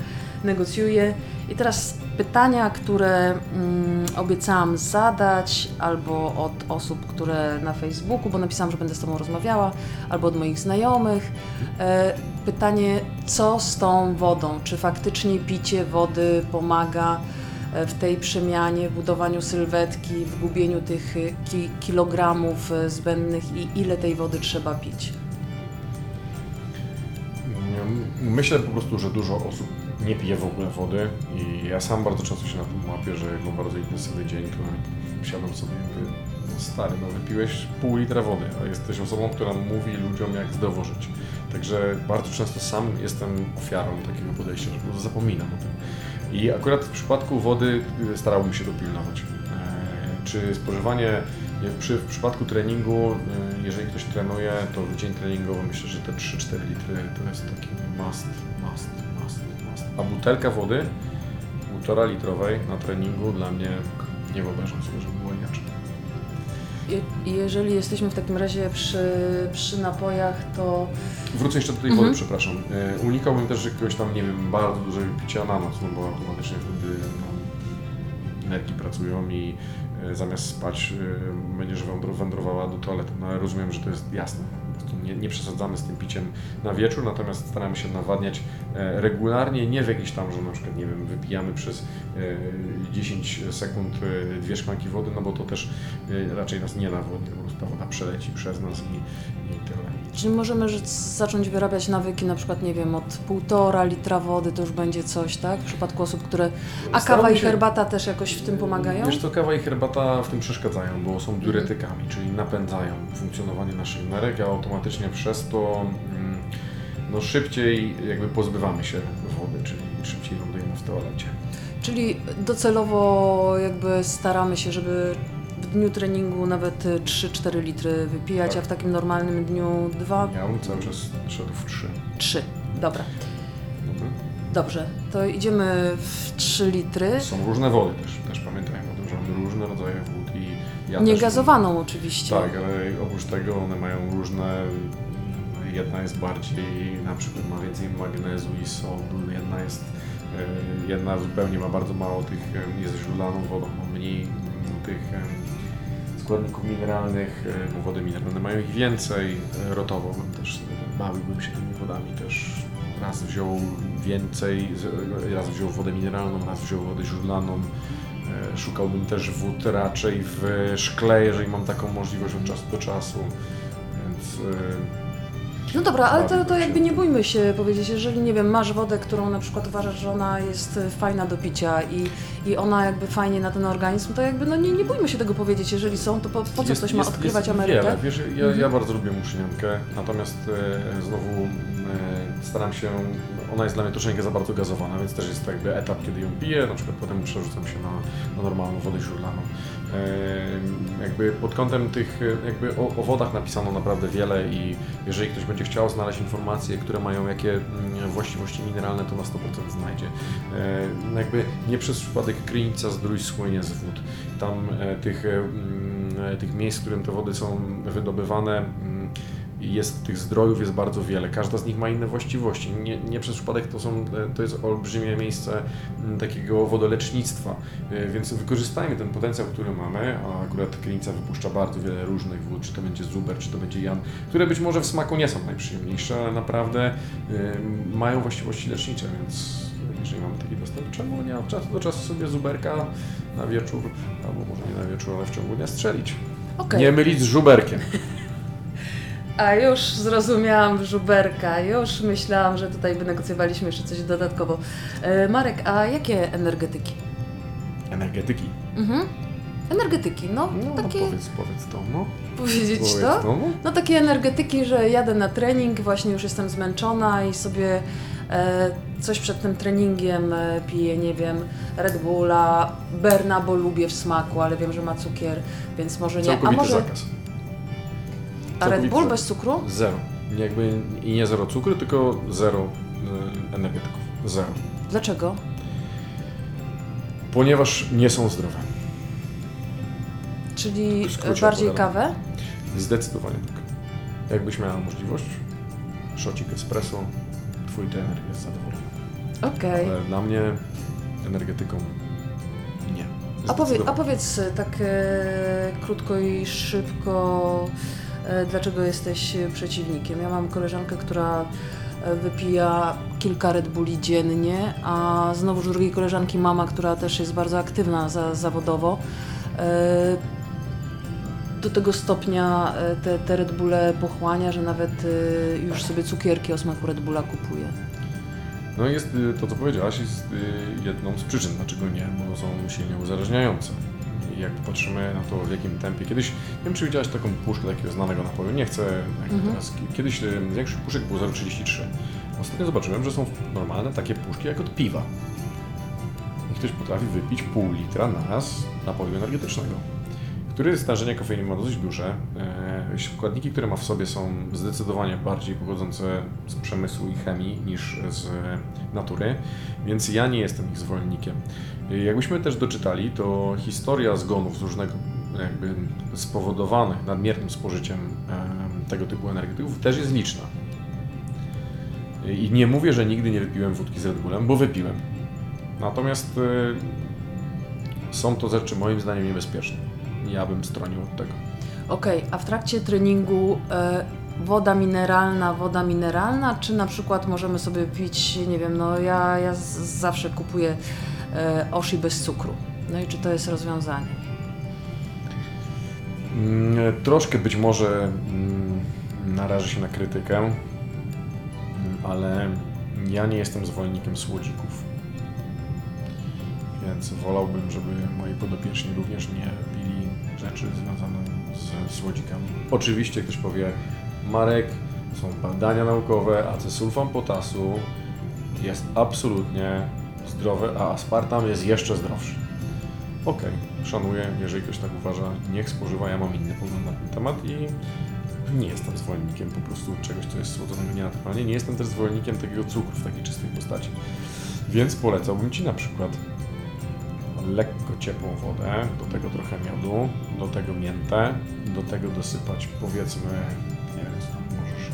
negocjuje. I teraz pytania, które mm, obiecałam zadać, albo od osób, które na Facebooku, bo napisałam, że będę z Tobą rozmawiała, albo od moich znajomych. E, pytanie, co z tą wodą? Czy faktycznie picie wody pomaga? E, w tej przemianie, w budowaniu sylwetki, w gubieniu tych e, ki kilogramów e, zbędnych i ile tej wody trzeba pić. Myślę po prostu, że dużo osób nie pije w ogóle wody i ja sam bardzo często się na tym łapię, że jak mam bardzo intensywny dzień, to siadam sobie i mówię, no stary, no wypiłeś pół litra wody, a jesteś osobą, która mówi ludziom jak zdrowo żyć. Także bardzo często sam jestem ofiarą takiego podejścia, że zapominam o tym. I akurat w przypadku wody y, starałbym się dopilnować. E, Czy spożywanie jak przy, w przypadku treningu, y, jeżeli ktoś trenuje, to w dzień treningowy myślę, że te 3-4 litry to jest taki must, must, must, must. A butelka wody, półtora litrowej na treningu dla mnie nie wyobrażam sobie, żeby jeżeli jesteśmy w takim razie przy, przy napojach, to Wrócę jeszcze do tej Mhm. wody, przepraszam. E, Unikałbym też jakiegoś tam, nie wiem, bardzo dużego picia na noc, no bo automatycznie wtedy no, nerki pracują i e, zamiast spać e, będziesz wędro- wędrowała do toalety. No ale rozumiem, że to jest jasne. Nie, nie przesadzamy z tym piciem na wieczór, natomiast staramy się nawadniać e, regularnie, nie w jakiś tam, że na przykład, nie wiem, wypijamy przez e, 10 sekund e, dwie szklanki wody, no bo to też e, raczej nas nie nawodni, po prostu woda przeleci przez nas i, i tyle. Czyli możemy zacząć wyrabiać nawyki, na przykład, nie wiem, od półtora litra wody to już będzie coś, tak? W przypadku osób, które... A kawa i się- herbata też jakoś w tym pomagają? Wiesz co, kawa i herbata w tym przeszkadzają, bo są diuretykami, czyli napędzają funkcjonowanie naszych nerek, a automatycznie przez to mm, no, szybciej jakby pozbywamy się wody, czyli szybciej lądujemy w toalecie. Czyli docelowo jakby staramy się, żeby dniu treningu nawet y, 3-4 litry wypijać, Tak. a w takim normalnym dniu 2, Ja bym cały czas szedł w trzy. 3. Dobra, Dobra. dobrze. To idziemy w 3 litry. Są różne wody też, też pamiętajmy o tym, że mamy różne rodzaje wód i ja też- Niegazowaną oczywiście. Tak, ale oprócz tego one mają różne. Jedna jest bardziej, na przykład ma więcej magnezu i sodu, jedna jest, e, jedna zupełnie ma bardzo mało tych, e, jest źródlaną wodą, ma mniej tych e, składników mineralnych, e, no wody mineralne mają ich więcej, e, rotowo bym też sobie bawiłbym się tymi wodami też raz wziął więcej, raz wziął wodę mineralną, raz wziął wodę źródlaną. E, Szukałbym też wód raczej w szkle, jeżeli mam taką możliwość od czasu do czasu. Więc e, No dobra, ale to, to jakby nie bójmy się powiedzieć, jeżeli nie wiem, masz wodę, którą na przykład uważasz, że ona jest e, fajna do picia i, i ona jakby fajnie na ten organizm, to jakby no nie, nie bójmy się tego powiedzieć, jeżeli są, to po, po co Jest- ktoś ma jest- odkrywać jest Amerykę? Wiele. Wiesz, ja, Mhm. ja bardzo lubię muszyniankę, natomiast e, znowu e, staram się, ona jest dla mnie troszeczkę za bardzo gazowana, więc też jest jakby etap, kiedy ją piję, na przykład potem przerzucam się na, na normalną wodę źródlaną. E, jakby pod kątem tych, e, jakby o, o wodach napisano naprawdę wiele i jeżeli ktoś będzie chciał znaleźć informacje, które mają jakie mm, właściwości mineralne, to na 100% znajdzie. E, jakby nie przez przypadek Krynica zdrój słynie z wód. Tam tych, mm, tych miejsc, w którym te wody są wydobywane, mm, jest tych zdrojów jest bardzo wiele. Każda z nich ma inne właściwości. Nie, nie przez przypadek to, są, e, to jest olbrzymie miejsce takiego wodolecznictwa, E, więc wykorzystajmy ten potencjał, który mamy, a akurat Krynica wypuszcza bardzo wiele różnych wód, czy to będzie Zuber, czy to będzie Jan, które być może w smaku nie są najprzyjemniejsze, ale naprawdę e, mają właściwości lecznicze, więc jeżeli mamy taki dostęp, czemu nie od czasu do czasu sobie Zuberka na wieczór, albo może nie na wieczór, ale w ciągu dnia strzelić. Okej. Nie mylić z żuberkiem. A już zrozumiałam żuberka, już myślałam, że tutaj wynegocjowaliśmy jeszcze coś dodatkowo. E, Marek, a jakie energetyki? Energetyki. Mhm. Energetyki, no, No, takie, no powiedz, powiedz to, no. powiedzieć Powiedz to? to, no. No takie energetyki, że jadę na trening, właśnie już jestem zmęczona i sobie e, coś przed tym treningiem e, piję, nie wiem, Red Bulla, Berna, bo lubię w smaku, ale wiem, że ma cukier, więc może nie. A Całkowity może zakaz. A Red Bull bez cukru? Zero. Jakby i nie zero cukru, tylko zero y, energetyków. Zero. Dlaczego? Ponieważ nie są zdrowe. Czyli skrócie bardziej opowiadam. kawę? Zdecydowanie tak. Jakbyś miała możliwość, szocik espresso, twój trener jest zadowolony. Okej. Ale dla mnie energetyką nie. A, powie, a powiedz e, tak e, krótko i szybko, e, dlaczego jesteś e, przeciwnikiem? Ja mam koleżankę, która e, wypija kilka Red Bulli dziennie, a znowu drugiej koleżanki mama, która też jest bardzo aktywna za, zawodowo. E, do tego stopnia e, te, te Red Bulle pochłania, że nawet e, już sobie cukierki o smaku Red Bulla kupuje. No jest to, co powiedziałaś, jest jedną z przyczyn, dlaczego nie, bo są silnie uzależniające. Jak patrzymy na to, w jakim tempie. Kiedyś, nie wiem, czy widziałaś taką puszkę takiego znanego napoju, nie chcę Mhm. teraz. Kiedyś y, większość puszek było 0,33. Ostatnio zobaczyłem, że są normalne takie puszki jak od piwa. I ktoś potrafi wypić pół litra na raz napoju energetycznego, który stężenie kofeiny ma dosyć duże. E, Składniki, które ma w sobie są zdecydowanie bardziej pochodzące z przemysłu i chemii niż z natury, więc ja nie jestem ich zwolennikiem. E, Jakbyśmy też doczytali, to historia zgonów z różnego jakby spowodowanych nadmiernym spożyciem e, tego typu energetyków też jest liczna. I nie mówię, że nigdy nie wypiłem wódki z Red Bullem, bo wypiłem. Natomiast e, są to rzeczy moim zdaniem niebezpieczne. Ja bym stronił od tego. Okej, a w trakcie treningu e, woda mineralna, woda mineralna, czy na przykład możemy sobie pić, nie wiem, no ja, ja z, zawsze kupuję e, Oshi bez cukru. No i czy to jest rozwiązanie? Mm, Troszkę być może mm, narażę się na krytykę, mm, ale ja nie jestem zwolennikiem słodzików. Więc wolałbym, żeby moi podopieczni również nie pili rzeczy związane z słodzikami. Oczywiście ktoś powie, Marek, są badania naukowe, acesulfam potasu jest absolutnie zdrowy, a aspartam jest jeszcze zdrowszy. Okej, szanuję, jeżeli ktoś tak uważa, niech spożywa, ja mam inny pogląd na ten temat i nie jestem zwolennikiem po prostu czegoś, co jest słodzonego nienaturalnie. Nie jestem też zwolennikiem takiego cukru w takiej czystej postaci. Więc polecałbym Ci na przykład lekko ciepłą wodę, do tego trochę miodu, do tego miętę, do tego dosypać powiedzmy, nie wiem, możesz,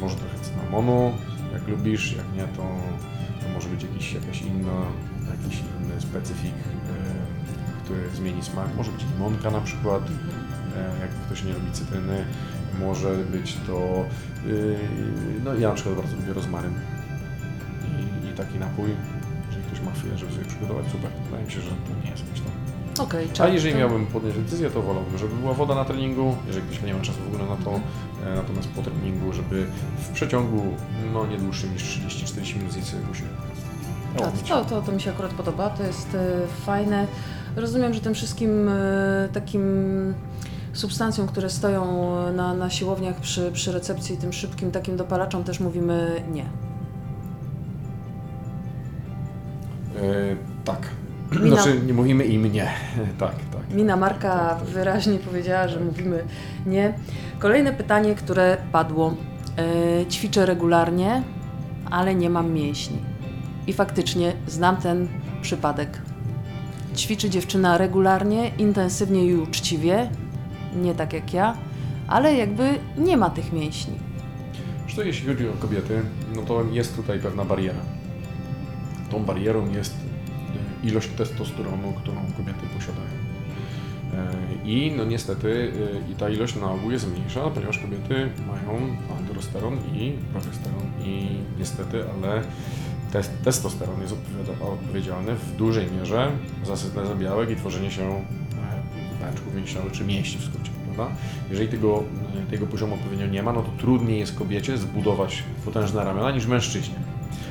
może trochę cynamonu, jak lubisz, jak nie, to, to może być jakiś, jakaś inna, jakiś inny specyfik, e, który zmieni smak. Może być limonka na przykład, e, jak ktoś nie lubi cytryny. Może być to, yy, no ja na przykład bardzo lubię rozmaryn. taki napój, jeżeli ktoś ma chwilę, żeby sobie przygotować, super. Wydaje mi się, że to nie jest jakiś tam Okej, a jeżeli to- miałbym podjąć decyzję, to wolałbym, żeby była woda na treningu, jeżeli ktoś nie ma czasu w ogóle na to, e, natomiast po treningu, żeby w przeciągu no, nie dłuższym niż 30-40 minut zjeść sobie posiłek. Tak, to, to, to mi się akurat podoba, to jest e, fajne. Rozumiem, że tym wszystkim e, takim substancjom, które stoją na, na siłowniach przy, przy recepcji, tym szybkim takim dopalaczom też mówimy nie. Tak. Mina- Znaczy, nie mówimy im nie. tak, tak. Mina Marka wyraźnie powiedziała, że mówimy nie. Kolejne pytanie, które padło. E, ćwiczę regularnie, ale nie mam mięśni. I faktycznie znam ten przypadek. Ćwiczy dziewczyna regularnie, intensywnie i uczciwie, nie tak jak ja, ale jakby nie ma tych mięśni. Zresztą jeśli chodzi o kobiety, no to jest tutaj pewna bariera. Tą barierą jest e, ilość testosteronu, którą kobiety posiadają. E, I no niestety e, i ta ilość na ogół jest mniejsza, ponieważ kobiety mają androsteron i progesteron i niestety, ale tes- testosteron jest odpowiedzialny w dużej mierze za syntezę białek i tworzenie się pęczków mięśniowych czy mięśni w skrócie. Prawda? Jeżeli tego, tego poziomu odpowiednio nie ma, no to trudniej jest kobiecie zbudować potężne ramiona niż mężczyźnie.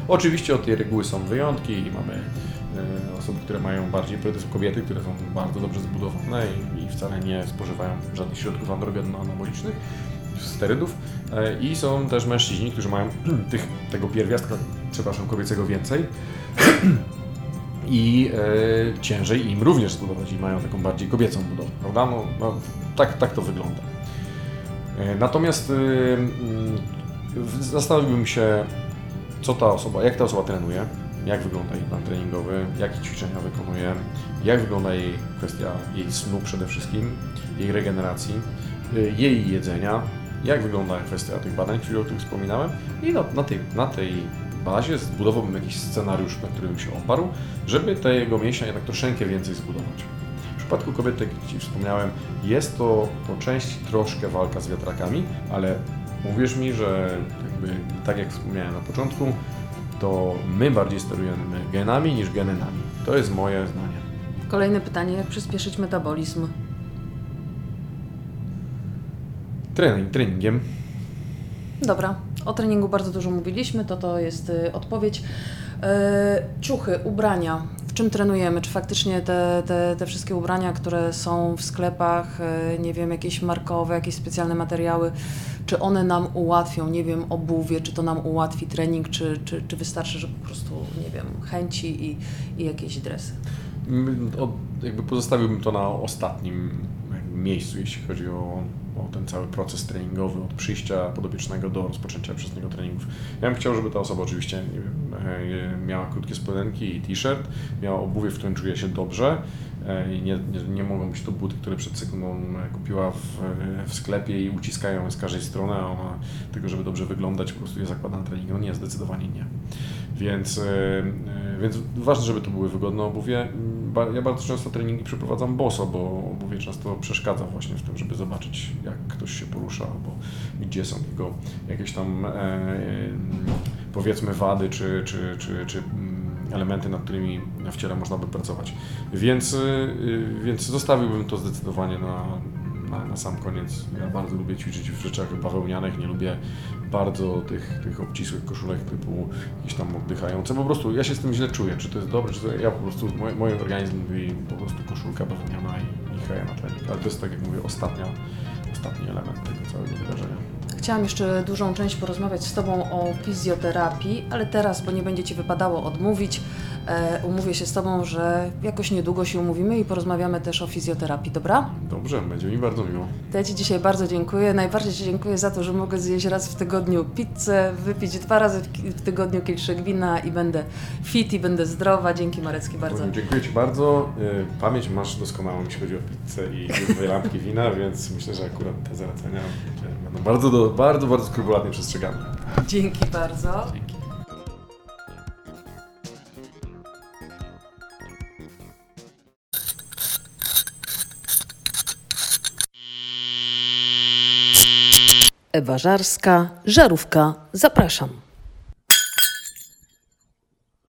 Oczywiście od tej reguły są wyjątki i mamy e, osoby, które mają bardziej, to są kobiety, które są bardzo dobrze zbudowane i, i wcale nie spożywają żadnych środków androgeno-anabolicznych, sterydów e, i są też mężczyźni, którzy mają tych, tego pierwiastka, przepraszam, kobiecego więcej i e, ciężej im również zbudować i mają taką bardziej kobiecą budowę, prawda? No, no, tak, tak to wygląda. E, Natomiast y, mm, zastanowiłbym się, co ta osoba, jak ta osoba trenuje, jak wygląda jej plan treningowy, jakie ćwiczenia wykonuje, jak wygląda jej kwestia jej snu przede wszystkim, jej regeneracji, y, jej jedzenia, jak wygląda kwestia tych badań, które o których wspominałem? I na, na, tej, na tej bazie zbudowałbym jakiś scenariusz, na którym się oparł, żeby te jego mięśnia jednak troszeczkę więcej zbudować. W przypadku kobiety, jak Ci wspomniałem, jest to po części troszkę walka z wiatrakami, ale uwierz mi, że jakby, tak jak wspomniałem na początku, to my bardziej sterujemy genami niż geny nami. To jest moje zdanie. Kolejne pytanie, jak przyspieszyć metabolizm? Trening, treningiem. Dobra, o treningu bardzo dużo mówiliśmy, to to jest y, odpowiedź. E, ciuchy, ubrania. Czym trenujemy? Czy faktycznie te, te, te wszystkie ubrania, które są w sklepach, e, nie wiem, jakieś markowe, jakieś specjalne materiały, czy one nam ułatwią, nie wiem, obuwie, czy to nam ułatwi trening, czy, czy, czy wystarczy, że po prostu, nie wiem, chęci i, i jakieś dresy? Mm, jakby pozostawiłbym to na ostatnim miejscu, jeśli chodzi o, o ten cały proces treningowy, od przyjścia podopiecznego do rozpoczęcia przez niego treningów. Ja bym chciał, żeby ta osoba oczywiście e, miała krótkie spodenki i t-shirt, miała obuwie, w którym czuje się dobrze. E, i Nie, nie, nie mogą być to buty, które przed sekundą e, kupiła w, w sklepie i uciskają ją z każdej strony, a ona tego, żeby dobrze wyglądać, po prostu je zakłada na trening. No nie, zdecydowanie nie. Więc, e, e, więc ważne, żeby to były wygodne obuwie. Ja bardzo często treningi przeprowadzam boso, bo obuwie często przeszkadza właśnie w tym, żeby zobaczyć, jak ktoś się porusza, albo gdzie są jego jakieś tam e, e, powiedzmy wady, czy, czy, czy, czy mm, elementy, nad którymi w ciele można by pracować. Więc, y, y, więc zostawiłbym to zdecydowanie na, na, na sam koniec. Ja bardzo lubię ćwiczyć w rzeczach bawełnianych, nie lubię bardzo tych, tych obcisłych koszulek typu jakieś tam oddychające. Po prostu ja się z tym źle czuję, czy to jest dobre, czy to ja po prostu, mój, mój organizm mówi po prostu koszulka bawełniana i, i na trening. Ale to jest tak jak mówię, ostatnia, ostatni element tego całego wydarzenia. Chciałam jeszcze dużą część porozmawiać z Tobą o fizjoterapii, ale teraz, bo nie będzie Ci wypadało odmówić, e, umówię się z Tobą, że jakoś niedługo się umówimy i porozmawiamy też o fizjoterapii, dobra? Dobrze, będzie mi bardzo miło. To ja Ci dzisiaj bardzo dziękuję. Najbardziej Ci dziękuję za to, że mogę zjeść raz w tygodniu pizzę, wypić dwa razy w, tygodniu kieliszek wina i będę fit i będę zdrowa. Dzięki Marecki bardzo. Dziękuję Ci bardzo. Y, Pamięć masz doskonałą, jeśli chodzi o pizzę i dwie lampki wina, więc myślę, że akurat te zalecenia będą bardzo, do, bardzo, bardzo skrupulatnie przestrzegane. Dzięki bardzo. Dzięki. Ewa Żarska, Żarówka, zapraszam.